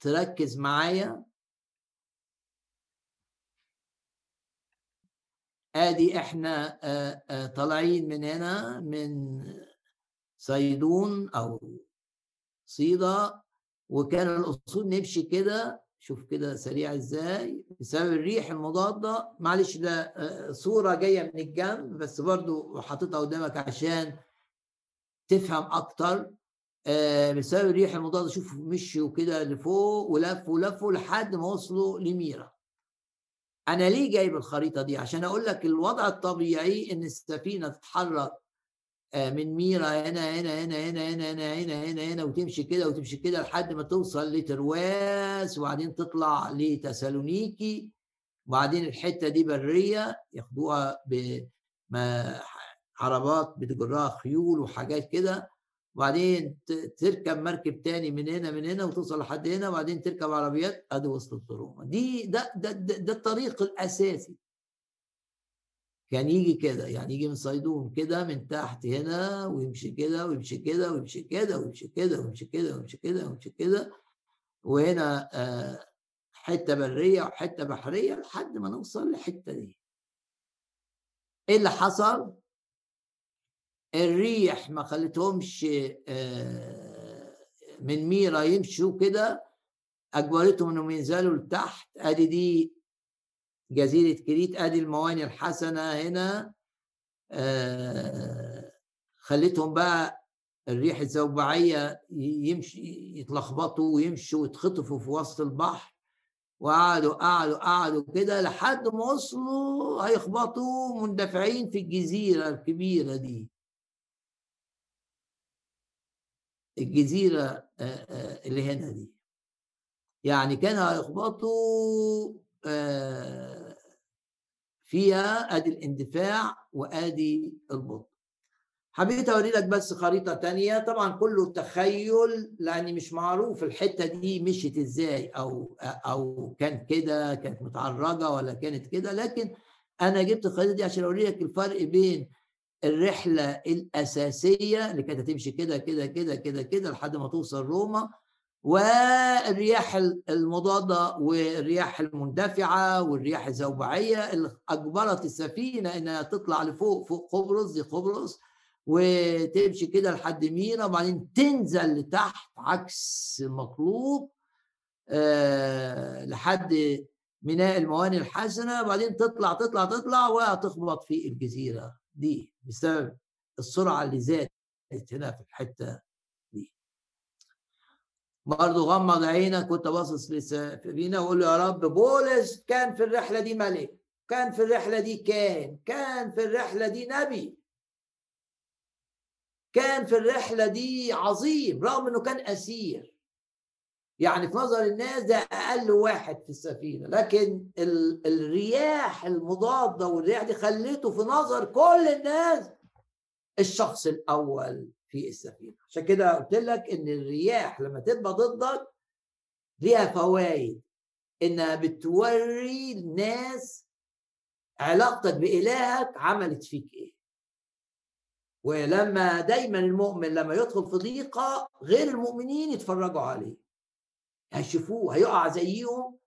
تركز معايا. ادي إحنا طالعين من هنا من صيدون أو صيدا وكان الاصول نمشي كده. شوف كده سريع إزاي. بسبب الريح المضادة معلش ده آه، صورة جاية من الجنب بس برضو حاططها قدامك عشان تفهم أكتر. آه، بسبب الريح المضادة شوف مشوا كده لفوق ولفوا ولفوا لحد ما وصلوا لميرا أنا ليه جايب الخريطة دي؟ عشان أقول لك الوضع الطبيعي إن السفينة تتحرك من ميرا هنا هنا هنا هنا هنا هنا هنا هنا هنا وتمشي كده وتمشي كده لحد ما توصل لترواس وبعدين تطلع لتسالونيكي. وبعدين الحتة دي برية ياخدوها بعربات بتجرها خيول وحاجات كده. وبعدين تركب مركب تاني من هنا من هنا وتوصل لحد هنا وبعدين تركب عربيات ادي وصلت روما دي ده ده, ده, ده الطريق الأساسي. كان يجي كده يعني يجي من صيدون كده من تحت هنا ويمشي كده ويمشي كده ويمشي كده ويمشي كده ويمشي كده ويمشي كده ويمشي كده وهنا آه، حتة برية وحته بحرية لحد ما نوصل للحتة دي. إيه اللي حصل؟ الريح ما خلتهمش آه، من ميرا يمشوا كده أجبرتهم إنهم ينزلوا لتحت أدي دي جزيرة كريت آدي المواني الحسنة هنا آه خلتهم بقى الريح الزوبعية يمشي يتلخبطوا ويمشوا ويتخطفوا في وسط البحر. وقعدوا قعدوا قعدوا كده لحد ما وصلوا هيخبطوا مندفعين في الجزيرة الكبيرة دي. الجزيرة آه، آه، اللي هنا دي. يعني كانوا هيخبطوا فيها آدي الاندفاع وآدي البطء. حبيت أوري لك بس خريطة تانية. طبعا كله تخيل لأن مش معروف الحتة دي مشيت إزاي أو أو كان كده كانت متعرجة ولا كانت كده. لكن أنا جبت الخريطة دي عشان أوري لك الفرق بين الرحلة الأساسية اللي كانت هتمشي كده كده كده كده كده لحد ما توصل روما والرياح المضادة والرياح المندفعة والرياح الزوبعية اللي أجبرت السفينة إنها تطلع لفوق فوق قبرص دي قبرص وتمشي كده لحد مينا وبعدين تنزل لتحت عكس المطلوب أه لحد ميناء المواني الحسنة وبعدين تطلع تطلع تطلع وهتخبط في الجزيرة دي بسبب السرعة اللي زادت هنا في الحتة برضه غمض عينك وانت باصص لسفينه وقول له يا رب بولس كان في الرحلة دي ملك كان في الرحلة دي كان كان في الرحلة دي نبي. كان في الرحلة دي عظيم رغم إنه كان أسير. يعني في نظر الناس ده أقل واحد في السفينة لكن ال الرياح المضادة والرياح دي خلته في نظر كل الناس الشخص الأول. في السفينة. عشان كده قلت لك إن الرياح لما تبقى ضدك ليها فوائد إنها بتوري الناس علاقتك بإلهك عملت فيك إيه. ولما دايما المؤمن لما يدخل في ضيقة غير المؤمنين يتفرجوا عليه. هيشوفوه هيقع زيهم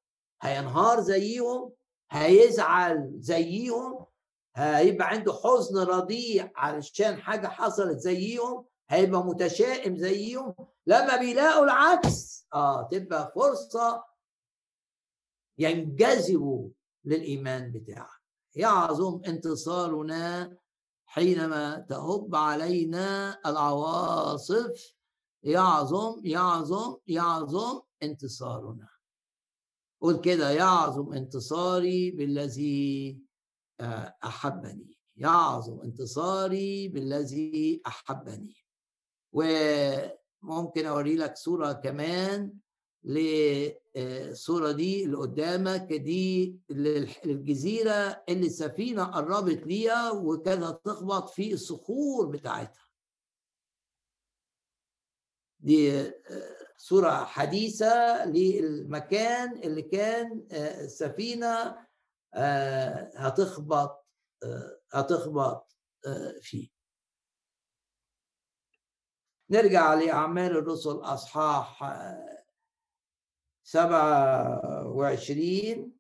هينهار زيهم هيزعل زيهم هيبقى عنده حزن رضيع علشان حاجة حصلت زيهم. هيبقى متشائم زيهم لما بيلاقوا العكس. آه تبقى فرصة ينجذبوا للإيمان بتاعك. يعظم انتصارنا حينما تهب علينا العواصف يعظم يعظم يعظم انتصارنا. قول كده يعظم انتصاري بالذي آه، أحبني. يعظم انتصاري بالذي أحبني. وممكن أوري لك صورة كمان للصوره دي اللي قدامك دي للجزيرة اللي السفينة قربت ليها وكانت هتخبط في الصخور بتاعتها. دي صورة حديثة للمكان اللي كان السفينة هتخبط هتخبط فيه. نرجع لأعمال الرسل أصحاح سبعة وعشرين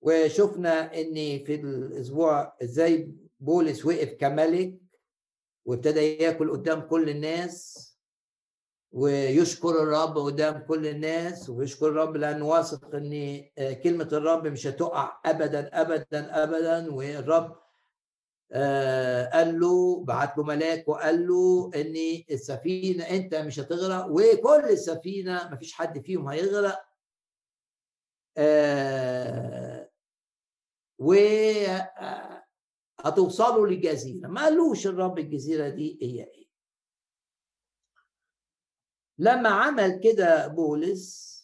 وشفنا إن في الأسبوع إزاي بولس وقف كملك وابتدى ياكل قدام كل الناس ويشكر الرب قدام كل الناس ويشكر الرب لأنه واثق إن آه، كلمة الرب مش هتقع ابدا ابدا ابدا والرب قال له بعت له ملاك وقال له ان السفينة أنت مش هتغرق وكل السفينة مفيش حد فيهم هيغرق. آه، و هتوصلوا لجزيره ما قالوش الرب الجزيرة دي هي إيه. لما عمل كده بولس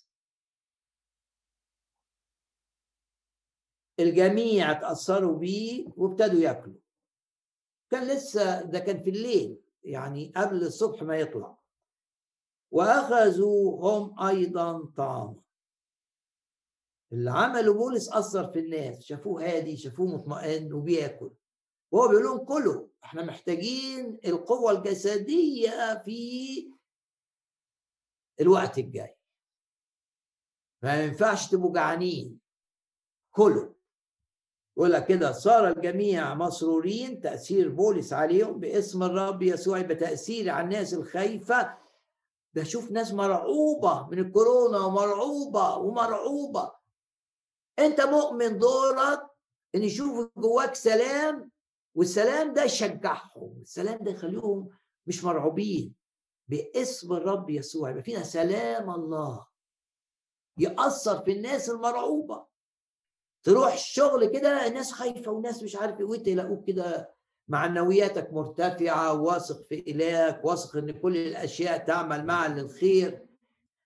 الجميع اتأثروا بيه وابتدوا ياكلوا. كان لسه ده كان في الليل يعني قبل الصبح ما يطلع. وأخذوا هم أيضا طعاما. اللي عمله بولس أثر في الناس شافوه هادي شافوه مطمئن وبياكل. وهو بيقول لهم كلوا إحنا محتاجين القوة الجسدية في الوقت الجاي. ما ينفعش تبقوا جعانين. كلوا. يقول لك كده صار الجميع مسرورين تأثير بولس عليهم باسم الرب يسوع بتأثير على الناس الخايفة. بشوف ناس مرعوبة من الكورونا ومرعوبة ومرعوبة. أنت مؤمن دورك إن يشوف جواك سلام والسلام ده يشجعهم السلام ده يخليهم مش مرعوبين. باسم الرب يسوع يبقى فينا سلام الله. يأثر في الناس المرعوبة. تروح الشغل كده الناس خايفة والناس مش عارف إيه وأنت يلاقوك كده معنوياتك مرتفعة واثق في إلهك واثق إن كل الأشياء تعمل معا للخير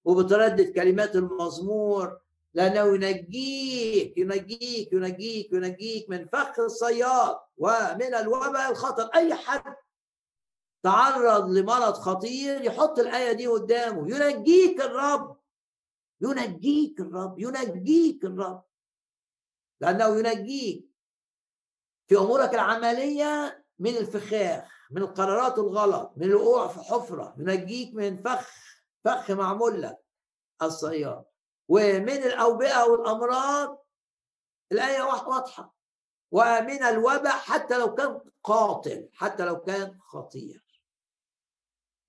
وبتردد كلمات المزمور لأنه ينجيك ينجيك ينجيك ينجيك من فخ الصياد ومن الوباء الخطر. أي حد تعرض لمرض خطير يحط الآية دي قدامه. ينجيك الرب ينجيك الرب ينجيك الرب. لأنه ينجيك في أمورك العملية من الفخاخ من القرارات الغلط من الوقوع في حفرة ينجيك من فخ فخ معمول لك الصياد. ومن الأوبئة والأمراض الآية واضحة. ومن الوباء حتى لو كان قاتل حتى لو كان خطير.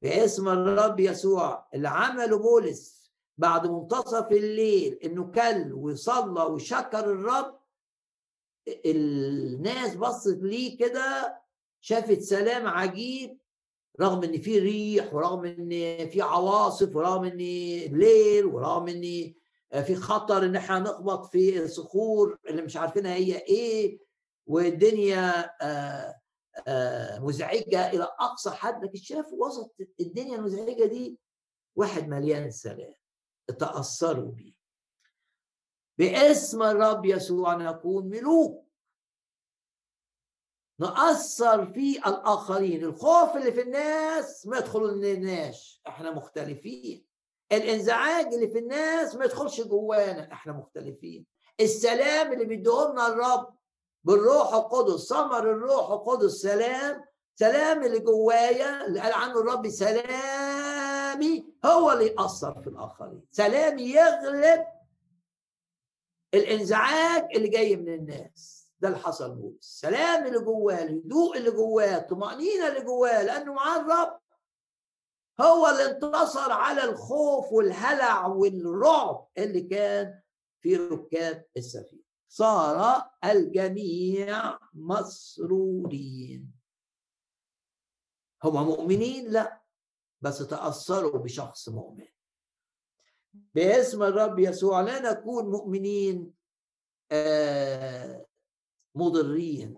باسم الرب يسوع اللي عمله بولس بعد منتصف الليل إنه كل وصلى وشكر الرب الناس بصت ليه كده شافت سلام عجيب رغم إن في ريح ورغم إن في عواصف ورغم إن ليل ورغم إن في خطر إن إحنا نخبط في صخور اللي مش عارفينها هي إيه والدنيا آه آه، مزعجة إلى أقصى حد لكن شاف وسط الدنيا المزعجة دي واحد مليان السلام تأثروا بيه. باسم الرب يسوع نكون ملوك. نأثر في الآخرين. الخوف اللي في الناس ما يدخلناش إحنا مختلفين. الإنزعاج اللي في الناس ما يدخلش جوانا. إحنا مختلفين. السلام اللي بيديهولنا الرب بالروح القدس. ثمر الروح القدس سلام. سلام اللي جوايا. اللي قال عنه الرب سلامي هو اللي يأثر في الآخرين. سلامي يغلب الإنزعاج اللي جاي من الناس. ده اللي حصل بولس السلام اللي جواه الهدوء اللي جواه الطمأنينة اللي جواه لأنه معاه الرب. هو اللي انتصر على الخوف والهلع والرعب اللي كان في ركاب السفينة. صار الجميع مسرورين. هم مؤمنين؟ لا. بس تأثروا بشخص مؤمن. باسم الرب يسوع لا نكون مؤمنين آه، مضرين.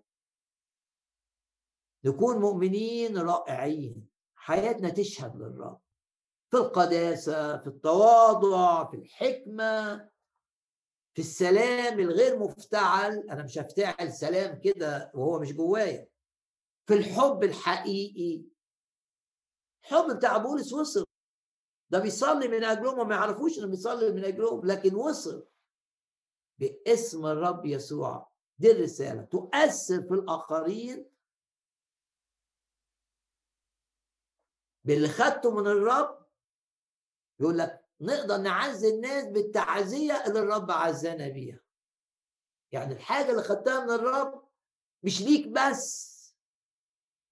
نكون مؤمنين رائعين. حياتنا تشهد للرب. في القداسة في التواضع في الحكمة في السلام الغير مفتعل. أنا مش هفتعل سلام كده وهو مش جوايا. في الحب الحقيقي. الحب بتاع بولس وصل ده بيصلي من أجلهم وما يعرفوش إنه بيصلي من أجلهم لكن وصل باسم الرب يسوع دي الرسالة. تؤثر في الآخرين باللي خدته من الرب. يقول لك نقدر نعزي الناس بالتعزية اللي الرب عزانا بيها. يعني الحاجة اللي خدتها من الرب مش ليك بس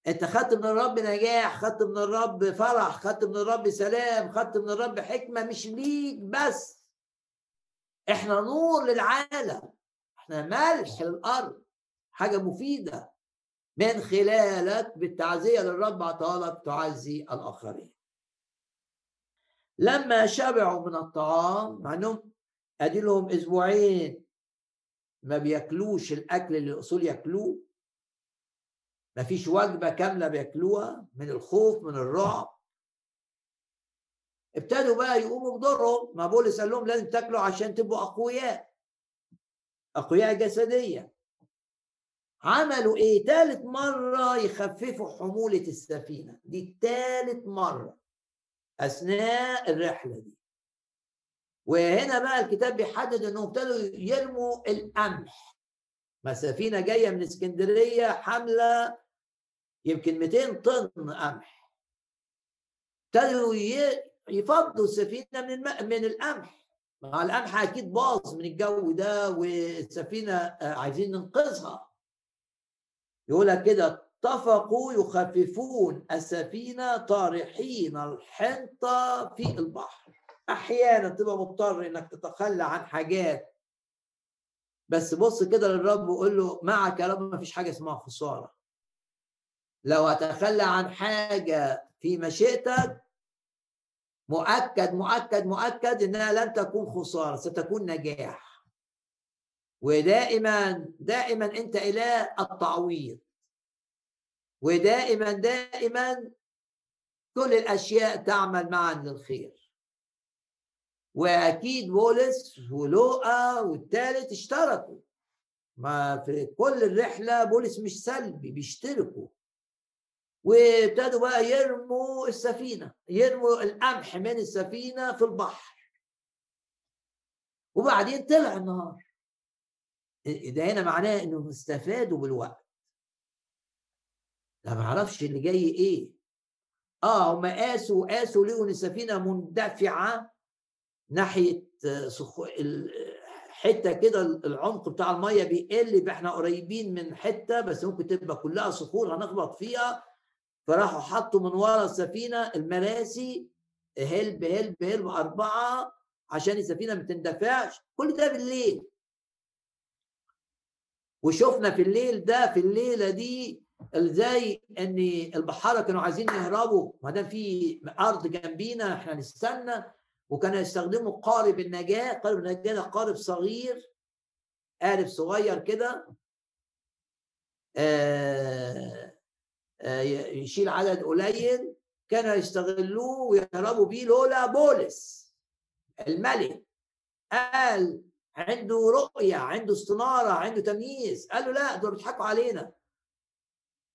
انت خدت من الرب نجاح خدت من الرب فرح خدت من الرب سلام خدت من الرب حكمة مش ليك بس. إحنا نور للعالم. إحنا ملح للأرض. حاجة مفيدة. من خلالك بالتعزية للرب عطالك تعزي الآخرين. لما شبعوا من الطعام مع إنهم ادي لهم أسبوعين ما بياكلوش الأكل اللي الأصول ياكلوه. ما فيش وجبة كاملة بياكلوها من الخوف من الرعب. ابتدوا بقى يقوموا بدورهم. ما بولس قال لهم لازم تاكلوا عشان تبقوا أقوياء. أقوياء جسديا عملوا إيه؟ ثالث مرة يخففوا حمولة السفينة. دي ثالث مرة أثناء الرحلة دي. وهنا بقى الكتاب بيحدد إنهم ابتدوا يرموا القمح. ما سفينه جاية من اسكندرية حامله يمكن 200 طن قمح. ابتدوا يفضوا السفينة من الم... من القمح. مع القمح أكيد باظ من الجو ده والسفينة آه، عايزين ننقذها. يقول كده اتفقوا يخففون السفينة طارحين الحنطة في البحر. أحيانا تبقى مضطر إنك تتخلى عن حاجات. بس بص كده للرب وقول له معك يا رب ما فيش حاجة اسمها خسارة. لو أتخلى عن حاجة في مشيئتك مؤكد مؤكد مؤكد إنها لن تكون خسارة ستكون نجاح. ودائما دائما أنت اله التعويض. ودائما دائما كل الأشياء تعمل معا للخير. وأكيد بولس ولوقا والثالث اشتركوا. ما في كل الرحلة بولس مش سلبي بيشتركوا. وابتدوا بقى يرموا السفينة يرموا القمح من السفينة في البحر. وبعدين طلع النهار. ده هنا معناه إنهم استفادوا بالوقت. لا ما أعرفش اللي جاي إيه. آه هم قاسوا قاسوا لقوا إن السفينة مندفعة ناحية. حتة كده العمق بتاع المية بيقل إحنا قريبين من حتة بس ممكن تبقى كلها صخور هنخبط فيها. فراحوا حطوا من ورا السفينة المراسي هلب هلب هلب أربعة عشان السفينة ما تندفعش. كل ده بالليل. وشفنا في الليل ده في الليلة دي إزاي إن البحارة كانوا عايزين يهربوا. ما دام في أرض جنبينا إحنا نستنى. وكانوا يستخدموا قارب النجاة. قارب النجاة ده قارب صغير قارب صغير كده. آه يشيل عدد قليل كانوا يستغلوه ويهربوا بيه لولا بولس الملك. قال عنده رؤية عنده استنارة عنده تمييز. قالوا لا دول بيضحكوا علينا.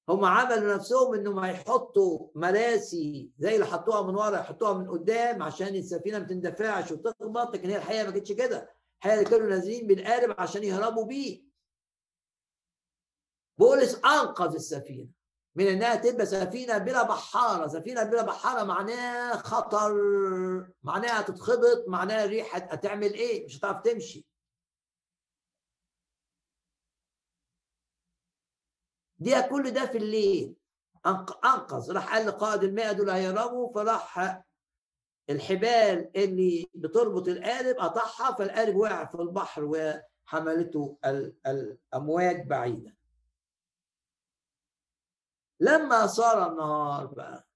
هم عملوا نفسهم إنهم هيحطوا مراسي زي اللي حطوها من ورا يحطوها من قدام عشان السفينة ما تندفعش وتخبط لكن هي الحقيقة ما كانتش كده. الحقيقة كانوا نازلين بالقارب عشان يهربوا بيه. بولس أنقذ السفينة. من إنها تبقى سفينة بلا بحارة. سفينة بلا بحارة معناها خطر معناها تتخبط معناها الريح هتعمل إيه؟ مش هتعرف تمشي. دي كل ده في الليل. أنقذ. راح قال لقائد المئة دول هيهربوا فراح الحبال اللي بتربط القارب قطعها فالقارب وقع في البحر وحملته الأمواج بعيدا لما صار النهار بقى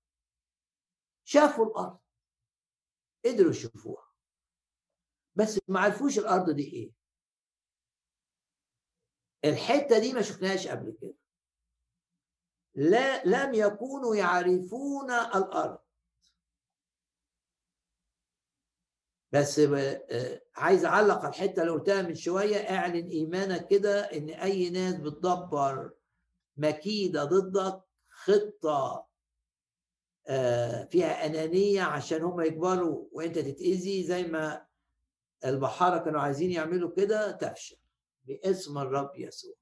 شافوا الأرض قدروا يشوفوها. بس ما عرفوش الأرض دي إيه. الحتة دي ما شفناهاش قبل كده. لا لم يكونوا يعرفون الأرض. بس آه، عايز أعلق على الحتة اللي قلتها من شوية اعلن إيمانك كده إن أي ناس بتدبر مكيدة ضدك خطة آه، فيها أنانية عشان هم يكبروا وأنت تتأذي زي ما البحارة كانوا عايزين يعملوا كده تفشل. باسم الرب يسوع.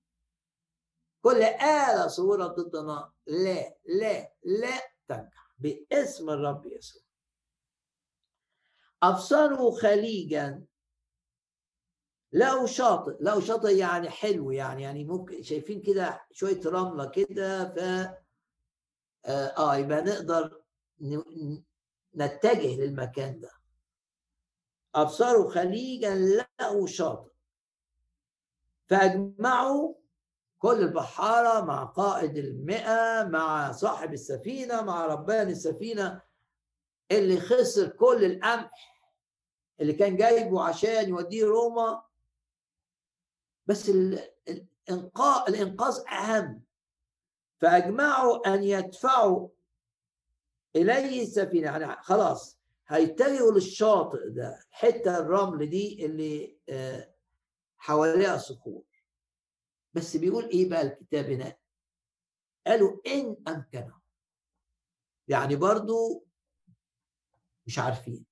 كل آلة صورة ضدنا لا لا لا تنجح. باسم الرب يسوع. أبصروا خليجا. لقوا شاطئ. لقوا شاطئ يعني حلو يعني يعني ممكن شايفين كده شوية رملة كده ف آه, آه يبقى نقدر نتجه للمكان ده. أبصروا خليجا لقوا شاطئ فأجمعوا كل البحارة مع قائد المئة مع صاحب السفينة مع ربان السفينة اللي خسر كل القمح اللي كان جايبه عشان يوديه روما. بس الإنقاذ الإنقاذ أهم. فأجمعوا أن يدفعوا إليه السفينة. يعني خلاص هيتجهوا للشاطئ ده حتة الرمل دي اللي آه، حواليها صخور. بس بيقول إيه بقى الكتاب هنا قالوا إن أمكنه. يعني برضو مش عارفين.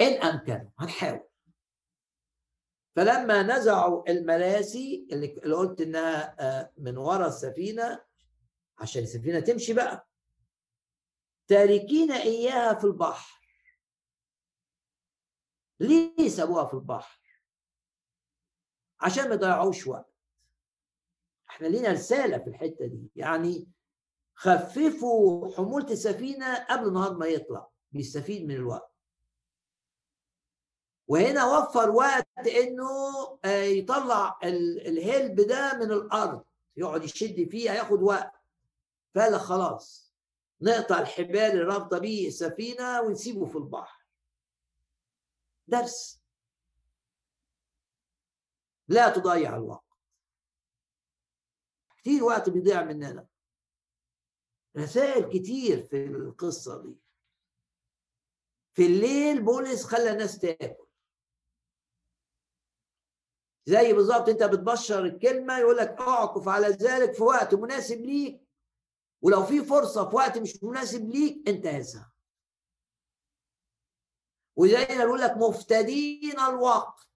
إن أمكنه هنحاول. فلما نزعوا المراسي اللي قلت إنها آه، من ورا السفينة عشان السفينة تمشي بقى. تاركين إياها في البحر. ليه سابوها في البحر؟ عشان ما يضيعوش وقت. إحنا لينا رسالة في الحتة دي. يعني خففوا حمولة السفينة قبل النهار ما يطلع بيستفيد من الوقت. وهنا وفر وقت إنه آه، يطلع الهلب ده من الأرض يقعد يشد فيه هياخد وقت. فقال خلاص. نقطع الحبال اللي رابطه بيه السفينه ونسيبه في البحر. درس. لا تضيع الوقت. كتير وقت بيضيع مننا. رسائل كتير في القصة دي. في الليل بولس خلى الناس تاكل. زي بالظبط انت بتبشر الكلمة يقول لك اعكف على ذلك في وقت مناسب ليك ولو في فرصة في وقت مش مناسب ليك انتهزها. وزي ما بيقول لك مفتدين الوقت.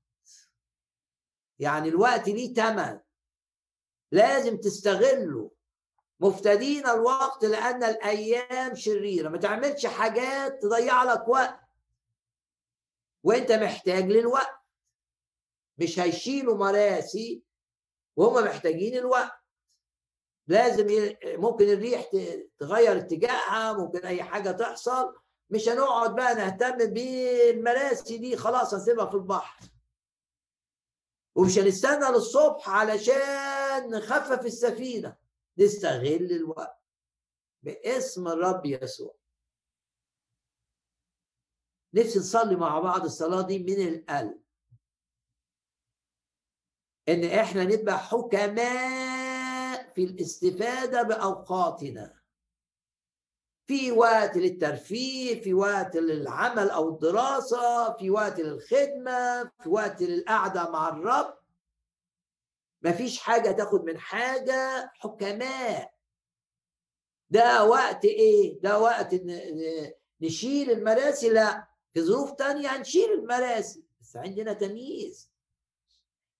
يعني الوقت ليه ثمن لازم تستغله. مفتدين الوقت لأن الأيام شريرة. ما تعملش حاجات تضيع لك وقت. وانت محتاج للوقت. مش هيشيلوا مراسي وهم محتاجين الوقت. لازم. ممكن الريح تغير اتجاهها ممكن أي حاجة تحصل. مش هنقعد بقى نهتم بالمراسي دي خلاص هنسيبها في البحر. ومش هنستنى للصبح علشان نخفف السفينة. نستغل الوقت باسم الرب يسوع. نفسي نصلي مع بعض الصلاة دي من القلب. إن إحنا نبقى حكماء في الاستفادة بأوقاتنا. في وقت للترفيه في وقت للعمل أو الدراسة في وقت للخدمة في وقت للقعدة مع الرب. مفيش حاجة تاخد من حاجة حكماء. ده وقت إيه؟ ده وقت نشيل المراسي. لا في ظروف تانية هنشيل المراسي. بس عندنا تمييز.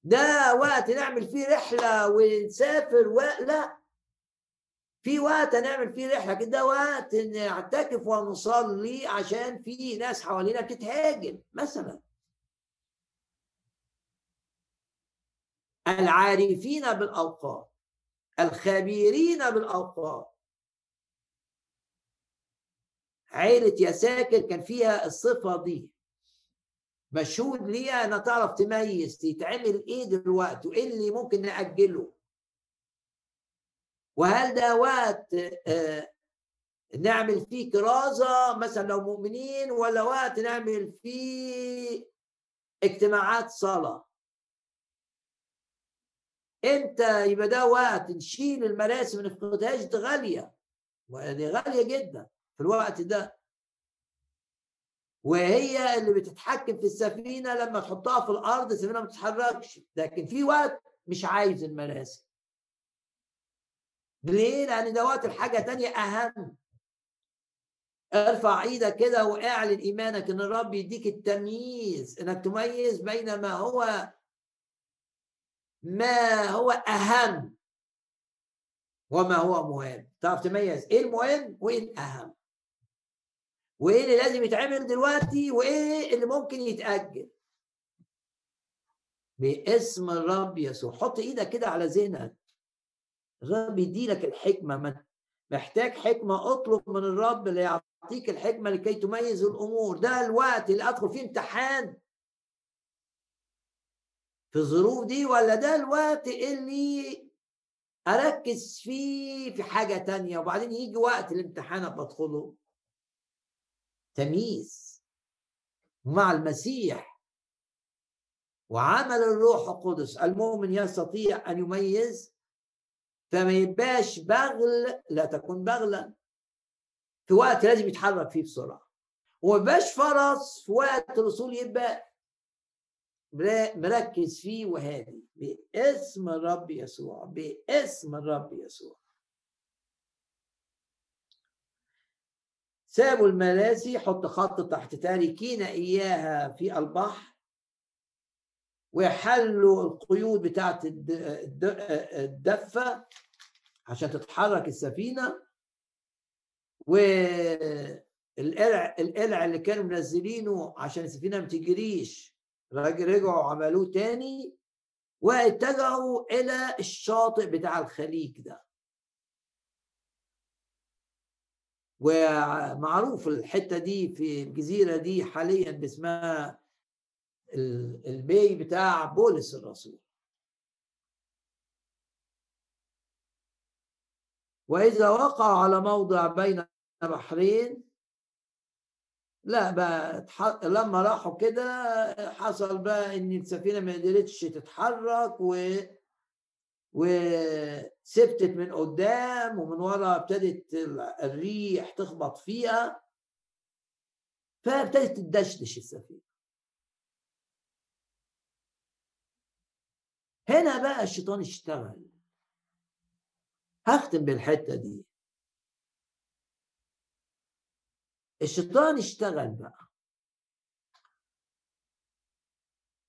ده وقت نعمل فيه رحلة ونسافر و... لا. في وقت هنعمل فيه رحلة كده وقت نعتكف ونصلي عشان في ناس حوالينا بتتهاجم مثلا. العارفين بالأوقات الخبيرين بالأوقات. عيلة يساكر كان فيها الصفة دي. مشهود ليها انها تعرف تميز يتعمل إيه دلوقتي؟ وإيه اللي ممكن نأجله؟ وهل ده وقت آه، نعمل فيه كرازة مثلا لو مؤمنين ولا وقت نعمل فيه اجتماعات صلاة؟ إمتى يبقى ده وقت نشيل المراسم ما نفقدهاش دي غالية. ودي غالية جدا في الوقت ده. وهي اللي بتتحكم في السفينة لما تحطها في الأرض السفينة ما تتحركش لكن في وقت مش عايز المراسم ليه؟ لأن دوت الحاجة تانية أهم. ارفع إيدك كده واعلن إيمانك إن الرب يديك التمييز إنك تميز بين ما هو ما هو أهم وما هو مهم. تعرف تميز إيه المهم وإيه الأهم؟ وإيه اللي لازم يتعمل دلوقتي؟ وإيه اللي ممكن يتأجل؟ باسم الرب يسوع. حط إيدك كده على ذهنك. الرب يدي لك الحكمه محتاج حكمة اطلب من الرب اللي يعطيك الحكمة لكي تميز الأمور. ده الوقت اللي أدخل فيه امتحان. في الظروف دي ولا ده الوقت اللي أركز فيه في حاجة تانية؟ وبعدين يجي وقت الامتحان بدخله تمييز مع المسيح. وعمل الروح القدس المؤمن يستطيع أن يميز. فما يبقاش بغل لا تكون بغلا في وقت لازم يتحرك فيه بسرعة. وما يبقاش فرس في وقت الوصول يبقى مركز فيه وهادي. باسم الرب يسوع باسم الرب يسوع. سابوا المراسي حط خط تحت تاركين إياها في البحر. وحلوا القيود بتاعت الدفة عشان تتحرك السفينة. والقلع القلع اللي كانوا منزلينه عشان السفينة ما تجريش. رجعوا عملوه تاني. واتجهوا إلى الشاطئ بتاع الخليج ده. ومعروف الحتة دي في الجزيرة دي حاليا باسمها البي بتاع بولس الرسول. وإذا وقع على موضع بين بحرين لا بقى لما راحوا كده حصل بقى إن السفينة ما قدرتش تتحرك و وسبتت من قدام ومن ورا ابتدت الريح تخبط فيها. فابتدت تدشدش السفينة. هنا بقى الشيطان اشتغل. هختم بالحتة دي. الشيطان اشتغل بقى.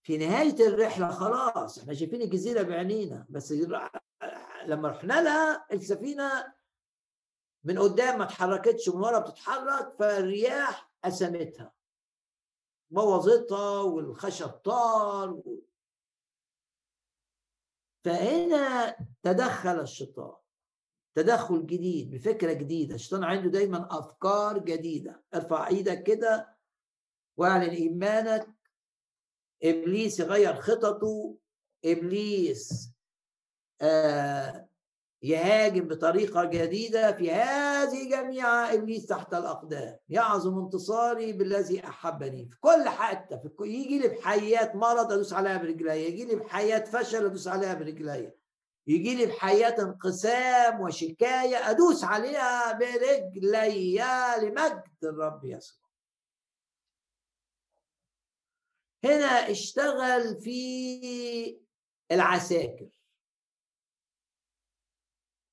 في نهاية الرحلة خلاص إحنا شايفين الجزيرة بعينينا بس لما رحنا لها السفينة من قدام ما اتحركتش من ورا بتتحرك فالرياح قسمتها. بوظتها والخشب طار و... فهنا تدخل الشيطان. تدخل جديد بفكرة جديدة. الشيطان عنده دايما أفكار جديدة. ارفع إيدك كده واعلن إيمانك إبليس يغير خططه إبليس آه يهاجم بطريقة جديدة في هذه جميع إبليس تحت الأقدام. يعظم انتصاري بالذي أحبني. في كل حتة في كل يجي لي بحيات مرض أدوس عليها برجلي يجي لي بحيات فشل أدوس عليها برجلي يجي لي بحياة انقسام وشكاية أدوس عليها برجلي. لمجد الرب يسوع. هنا اشتغل في العساكر.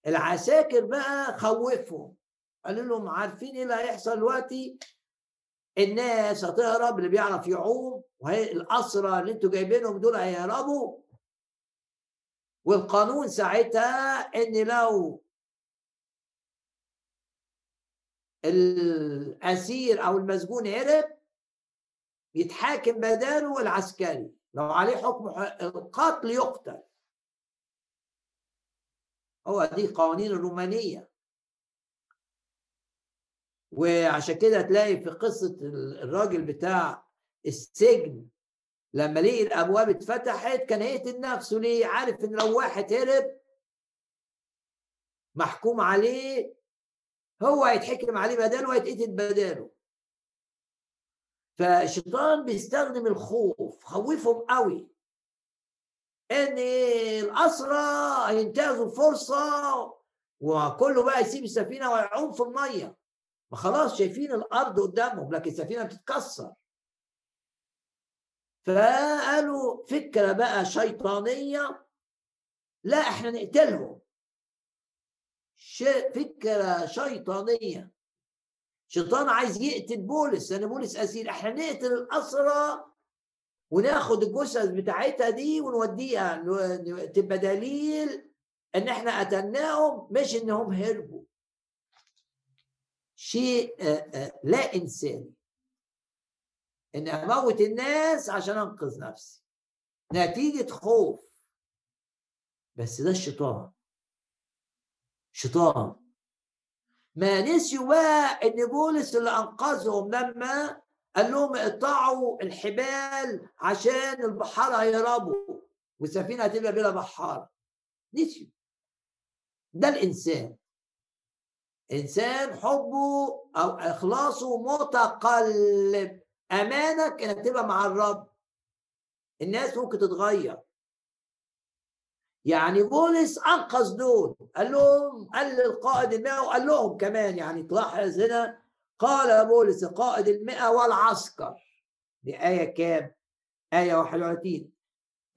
العساكر بقى خوفهم. قالوا لهم عارفين إيه اللي هيحصل دلوقتي؟ الناس هتهرب اللي بيعرف يعوم الأسرى اللي أنتوا جايبينهم دول هيهربوا. والقانون ساعتها إن لو الأسير أو المسجون هرب يتحاكم بداله العسكري لو عليه حكم القتل يقتل. هو دي قوانين الرومانية. وعشان كده تلاقي في قصة الراجل بتاع السجن لما لقي الأبواب اتفتحت كان هيقتل نفسه. ليه؟ عارف إن لو واحد هرب محكوم عليه هو هيتحكم عليه بداله وهيتقتل بداله. فالشيطان بيستخدم الخوف خوفهم قوي. إن الاسرى هينتهزوا الفرصه وكله بقى يسيب السفينة ويعوم في المية. ما خلاص شايفين الأرض قدامهم لكن السفينة بتتكسر. فقالوا فكرة بقى شيطانية لا إحنا نقتلهم. فكرة شيطانية. شيطان عايز يقتل بولس. لأن بولس اسير إحنا نقتل الأسرى وناخد الجثث بتاعتها دي ونوديها تبقى دليل إن إحنا قتلناهم مش إنهم هربوا. شيء لا إنساني. إن أموت الناس عشان أنقذ نفسي. نتيجة خوف. بس ده الشيطان. شيطان. ما نسيوا ان بولس اللي أنقذهم لما قال لهم اقطعوا الحبال عشان البحارة هيهربوا. والسفينة هتبقى بلا بحارة نسيوا ده الإنسان. إنسان حبه أو إخلاصه متقلب. أمانك إنك تبقى مع الرب. الناس ممكن تتغير. يعني بولس أنقذ دول. قال لهم قال للقائد المئة وقال لهم كمان يعني تلاحظ هنا قال بولس قائد المئة والعسكر دي آية كام؟ آية 31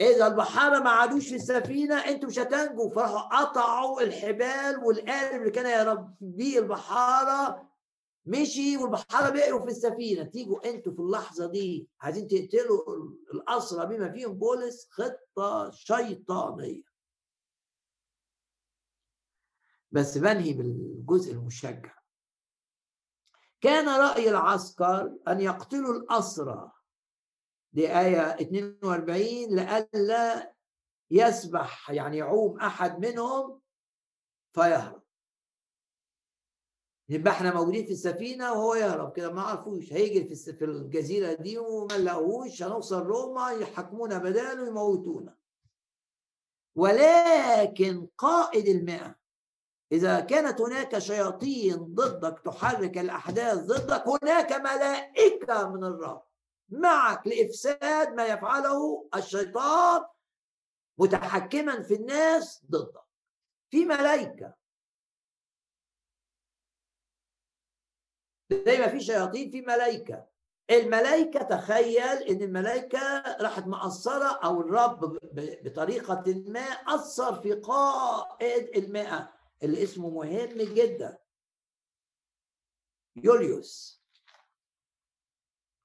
إذا البحارة ما عادوش في السفينة أنتم مش هتنجوا. فراحوا قطعوا الحبال والقالب اللي كان يا بيه البحارة مشي والبحارة بقروا في السفينة. تيجوا أنتوا في اللحظة دي عايزين تقتلوا الأسرى بما فيهم بولس؟ خطة شيطانية. بس بنهي بالجزء المشجع. كان رأي العسكر أن يقتلوا الأسرى دي آية 42 لئلا يسبح يعني يعوم أحد منهم فيهرب. يبقى إحنا موجودين في السفينة وهو يهرب كده ما عرفوش. هيجي في في الجزيرة دي وما لقوش هنوصل روما يحكمونا بداله ويموتونا ولكن قائد المئة إذا كانت هناك شياطين ضدك تحرك الأحداث ضدك هناك ملائكة من الرب معك لإفساد ما يفعله الشيطان متحكما في الناس ضدك. في ملائكة. زي ما في شياطين في ملائكة. الملائكة تخيل إن الملائكة راحت مأثرة أو الرب بطريقة ما أثر في قائد المئة. اللي اسمه مهم جدا. يوليوس.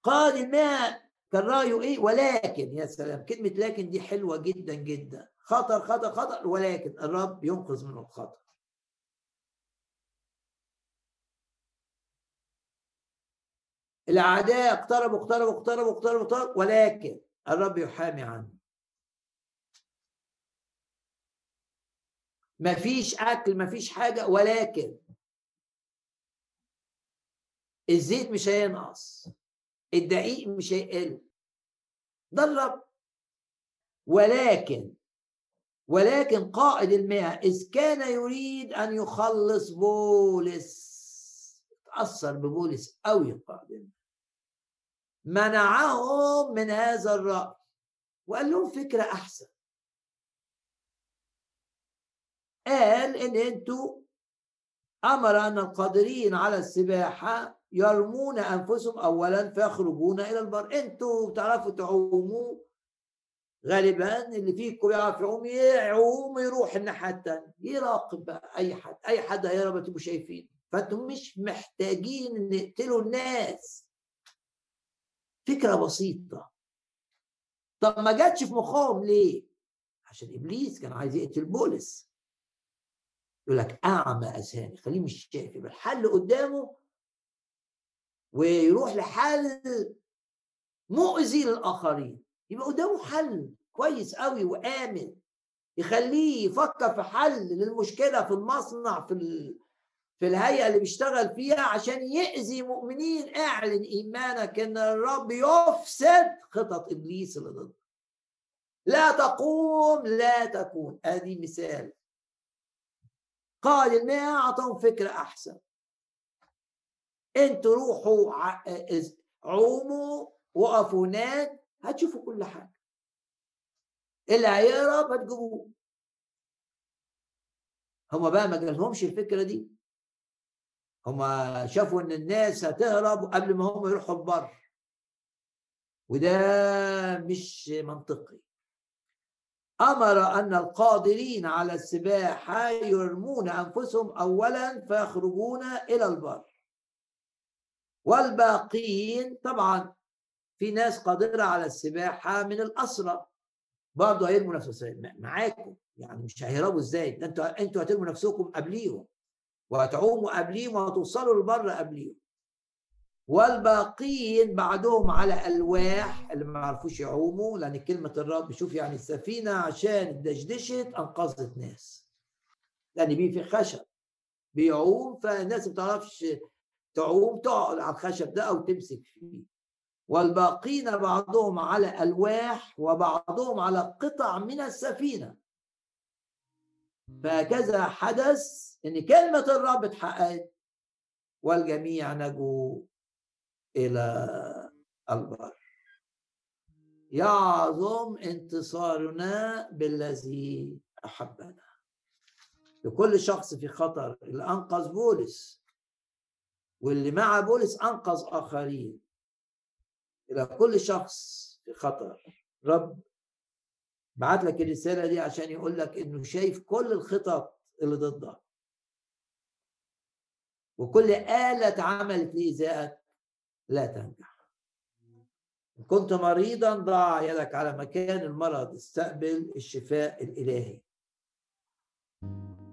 قائد المئة كان رأيه إيه؟ ولكن يا سلام كلمة لكن دي حلوة جدا جدا. خطر خطر خطر ولكن الرب ينقذ من الخطر. اقتربوا اقتربوا اقتربوا اقتربوا اقتربوا ولكن الرب يحامي عنه مفيش أكل مفيش حاجة ولكن الزيت مش هينقص الدقيق مش هيقل. ده الرب. ولكن ولكن قائد المئة إذ كان يريد أن يخلص بولس تأثر ببولس أوي قائد منعهم من هذا الرأي وقال لهم فكرة أحسن. قال إن أنتوا أمر أن القادرين على السباحة يرمون أنفسهم أولا فيخرجون إلى البر. أنتوا بتعرفوا تعوموا؟ غالبا اللي فيكم يعرف يعوم يعوم يروح الناحية التانية يراقب بقى أي حد أي حد هيهرب تبقوا شايفين فأنتم مش محتاجين نقتلوا الناس. فكرة بسيطة. طب ما جاتش في مخهم ليه؟ عشان إبليس كان عايز يقتل بولس. يقول لك أعمى أذهاني خليه مش شايف يبقى الحل قدامه ويروح لحل مؤذي للآخرين. يبقى قدامه حل كويس قوي وآمن يخليه يفكر في حل للمشكلة في المصنع في في الهيئة اللي بيشتغل فيها عشان يأذي مؤمنين. أعلن إيمانك إن الرب يفسد خطط إبليس اللي ضدك لا تقوم لا تكون. ادي مثال. قال المئة أعطاهم فكرة أحسن. أنتوا روحوا عوموا وقفوا هناك هتشوفوا كل حاجة. اللي هيهرب هتجيبوه هما بقى ما جالهمش الفكرة دي. هما شافوا إن الناس هتهرب قبل ما هم يروحوا البر. وده مش منطقي. أمر أن القادرين على السباحة يرمون أنفسهم اولا فيخرجون إلى البر. والباقين طبعا في ناس قادرة على السباحة من الأسرى. برضه هيرموا نفسهم. معاكم. يعني مش هيهربوا إزاي؟ ده أنتوا أنتوا هترموا نفسكم قبليهم. وهتعوموا قبليهم وهتوصلوا للبر قبليهم. والباقين بعدهم على ألواح اللي ما عرفوش يعوموا لأن كلمة الرب شوف يعني السفينة عشان دشدشت أنقذت ناس. لأن بيه في خشب. بيعوم فالناس ما بتعرفش تعوم تقعد على الخشب ده أو تمسك فيه. والباقين بعضهم على ألواح وبعضهم على قطع من السفينة. فهكذا حدث إن كلمة الرب اتحققت والجميع نجوا إلى البر. يعظم انتصارنا بالذي أحبنا. لكل شخص في خطر اللي أنقذ بولس واللي مع بولس أنقذ آخرين. إلى كل شخص في خطر رب بعت لك الرسالة دي عشان يقول لك إنه شايف كل الخطط اللي ضدك. وكل آلة اتعملت لإيذائك. لا تنجح. إن كنت مريضا ضع يدك على مكان المرض استقبل الشفاء الإلهي.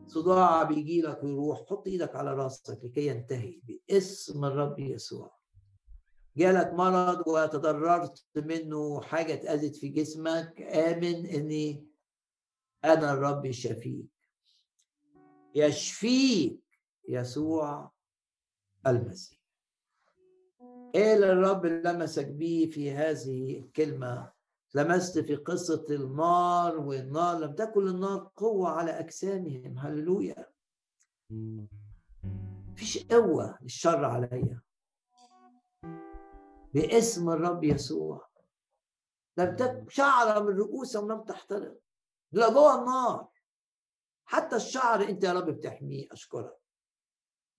صداع بيجي لك ويروح حط إيدك على راسك لكي ينتهي باسم الرب يسوع. جالك مرض وتضررت منه حاجة اتأذت في جسمك آمن إني أنا الرب يشفيك يشفيك يسوع المسيح. إيه اللي الرب لمسك بيه في هذه الكلمة؟ لمست في قصة النار والنار لم تكن النار قوة على أجسامهم. هللويا. مفيش قوة للشر عليا. باسم الرب يسوع. لم تكن شعره من رؤوسهم لم تحترق لا جوه النار. حتى الشعر أنت يا رب بتحميه أشكرك.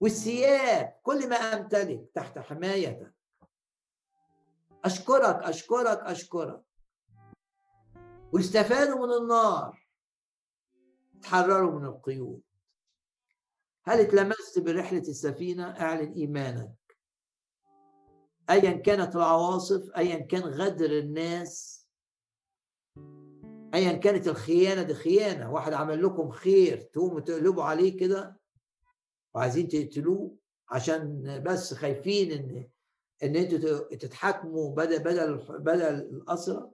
والثياب كل ما أمتلك تحت حمايتك. أشكرك أشكرك أشكرك. واستفادوا من النار. تحرروا من القيود. هل اتلمست برحلة السفينة؟ أعلن إيمانك. أيا كانت العواصف أيا كان غدر الناس أيا كانت الخيانة دي خيانة. واحد عمل لكم خير تقوموا تقلبوا عليه كده. وعايزين تقتلوه عشان بس خايفين إن إن أنتوا تتحاكموا بدل بدل بدل الاسرى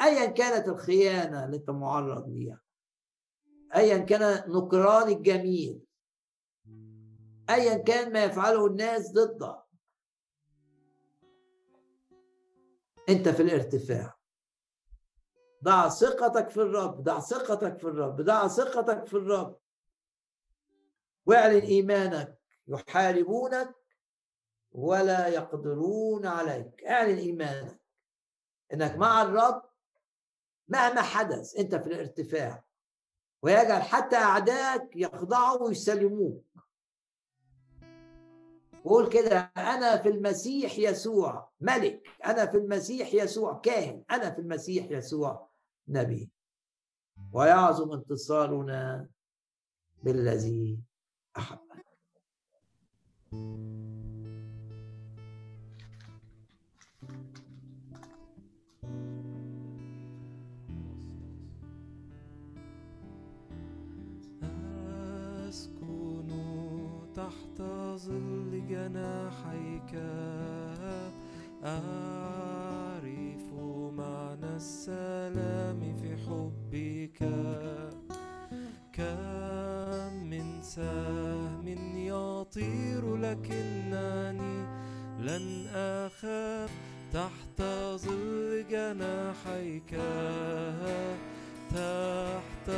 ايا كانت الخيانة اللي أنت معرض ليها. ايا كان نكران الجميل. ايا كان ما يفعله الناس ضدك. أنت في الارتفاع. ضع ثقتك في الرب ضع ثقتك في الرب ضع ثقتك في الرب. واعلن إيمانك. يحاربونك. ولا يقدرون عليك. اعلن إيمانك. إنك مع الرب مهما حدث أنت في الارتفاع. ويجعل حتى أعدائك يخضعوا ويسلموك. وقول كده أنا في المسيح يسوع ملك. أنا في المسيح يسوع كاهن. أنا في المسيح يسوع نبي. ويعظم انتصارنا بالذي أحبك. ظل جناحيك أعرف معنى السلام في حبك. سهم يطير لكنني لن أخاف تحت ظل جناحيك تحت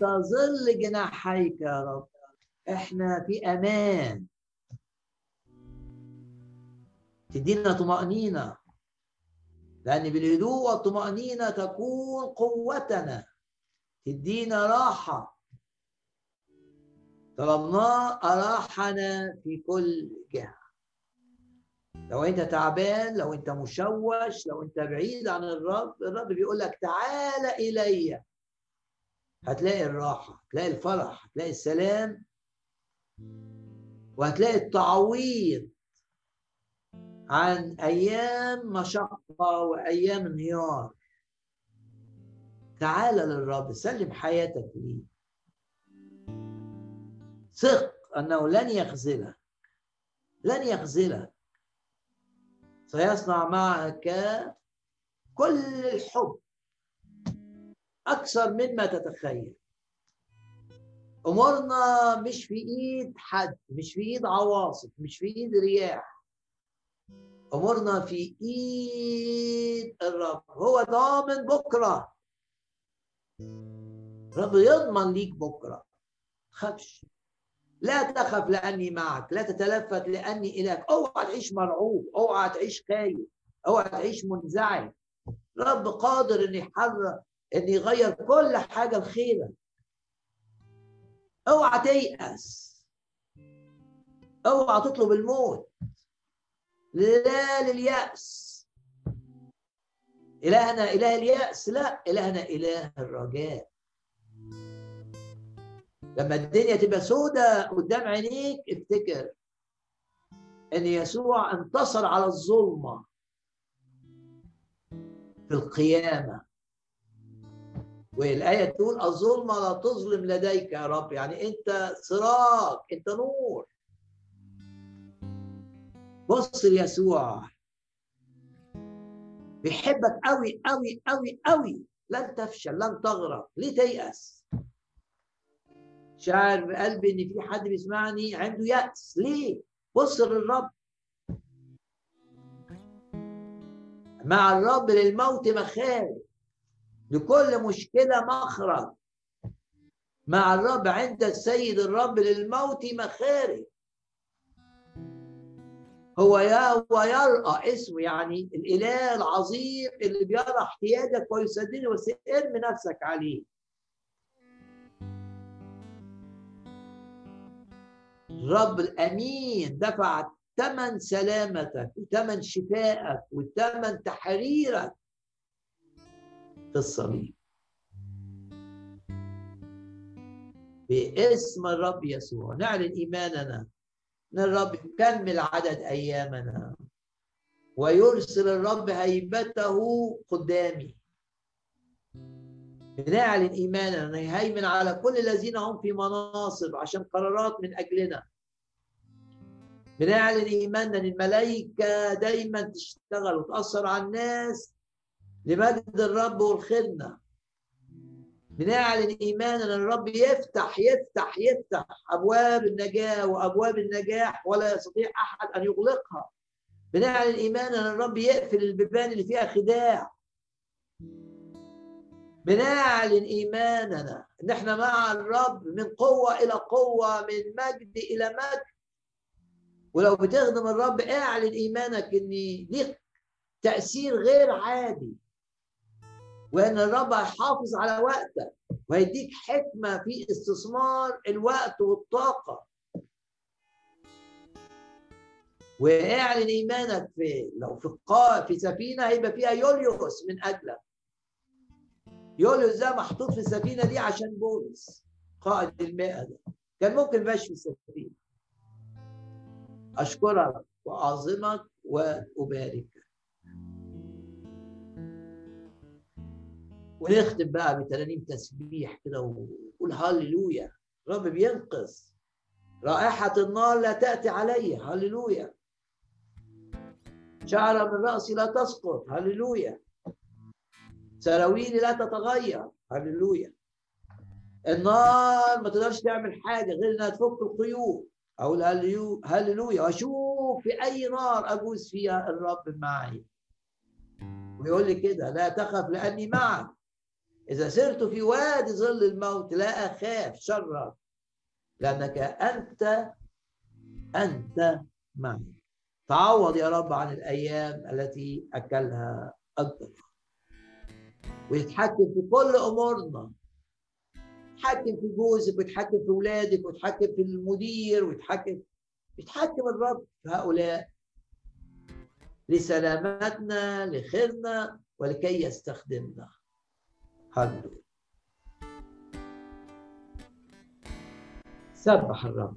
تحت ظل جناحيك يا رب. إحنا في أمان. تدينا طمأنينة. لأن بالهدوء والطمأنينة تكون قوتنا. تدينا راحة. طلبناه أراحنا في كل جهة. لو أنت تعبان لو أنت مشوش لو أنت بعيد عن الرب الرب بيقول لك تعال إلي. هتلاقي الراحة هتلاقي الفرح هتلاقي السلام وهتلاقي التعويض عن أيام مشقة وأيام انهيار. تعال للرب سلم حياتك ليه. ثق أنه لن يخذلك لن يخذلك. سيصنع معك كل الحب. أكثر مما تتخيل. أمورنا مش في إيد حد مش في إيد عواصف مش في إيد رياح. أمورنا في إيد الرب. هو ضامن بكرة. الرب يضمن ليك بكرة. تخافش. لا تخف لأني معك لا تتلفت لأني إلهك أوعى تعيش مرعوب أوعى تعيش خايف أوعى تعيش منزعج. رب قادر إن يحرك إن يغير كل حاجة لخيرك اوعى تيأس. اوعى تطلب الموت. لا لليأس. إلهنا إله اليأس. لا إلهنا إله الرجاء. لما الدنيا تبقى سودة قدام عينيك افتكر إن يسوع انتصر على الظلمة في القيامة. والآية تقول الظلمة لا تظلم لديك يا رب. يعني أنت سراج أنت نور. بص ليسوع. بيحبك قوي قوي قوي قوي لن تفشل لن تغرق ليه تيأس شاعر بقلبي إن في حد بيسمعني عنده يأس. ليه؟ بص للرب. مع الرب للموت مخارج لكل مشكلة مخرج. مع الرب عند السيد الرب للموت مخارج. هو يا هو يرأى اسمه يعني الإله العظيم اللي بيرى احتياجك ويسدده بس ارمي نفسك عليه. الرب الأمين دفع ثمن سلامتك وثمن شفائك وثمن تحريرك. الصليب. باسم الرب يسوع. نعلن إيماننا. أن الرب يكمل عدد أيامنا. ويرسل الرب هيبته قدامي. بنعلن إيماننا. يهيمن على كل الذين هم في مناصب عشان قرارات من أجلنا. بنعلن إيماننا أن الملائكة دايما تشتغل وتأثر على الناس لمجد الرب والخدمة. بنعلن إيماننا أن الرب يفتح يفتح يفتح أبواب النجاة وأبواب النجاح ولا يستطيع أحد أن يغلقها. بنعلن إيماننا أن الرب يقفل البيبان اللي فيها خداع. بنعلن إيماننا أن إحنا مع الرب من قوة إلى قوة من مجد إلى مجد. ولو بتخدم الرب اعلن إيمانك أن ليك تأثير غير عادي. وإن الرب هيحافظ على وقتك وهيديك حكمة في استثمار الوقت والطاقة. واعلن إيمانك في لو في قاء في سفينة هيبقى فيها يوليوس من أجلك. يوليوس ده محطوط في السفينة دي عشان بولس قائد المئة ده. كان ممكن يبقاش في السفينة. أشكرك وأعظمك وأباركك. ونختم بقى بترانيم تسبيح كده ونقول هللويا الرب بينقذ. رائحة النار لا تأتي علي هللويا شعرة من رأسي لا تسقط. هللويا سراويلي لا تتغير. هللويا النار ما تقدرش تعمل حاجة غير إنها تفك القيود. أقول هللو- هللويا واشوف في أي نار أجوز فيها الرب معي. ويقول لي كده لا تخف لأني معك. إذا سرت في وادي ظل الموت لا أخاف شرا لأنك أنت أنت معي. تعوض يا رب عن الأيام التي أكلها الضر ويتحكم في كل أمورنا. يتحكم في جوزك ويتحكم في أولادك ويتحكم في المدير ويتحكم يتحكم الرب في هؤلاء. لسلامتنا لخيرنا ولكي يستخدمنا. هللويا سبح الرب.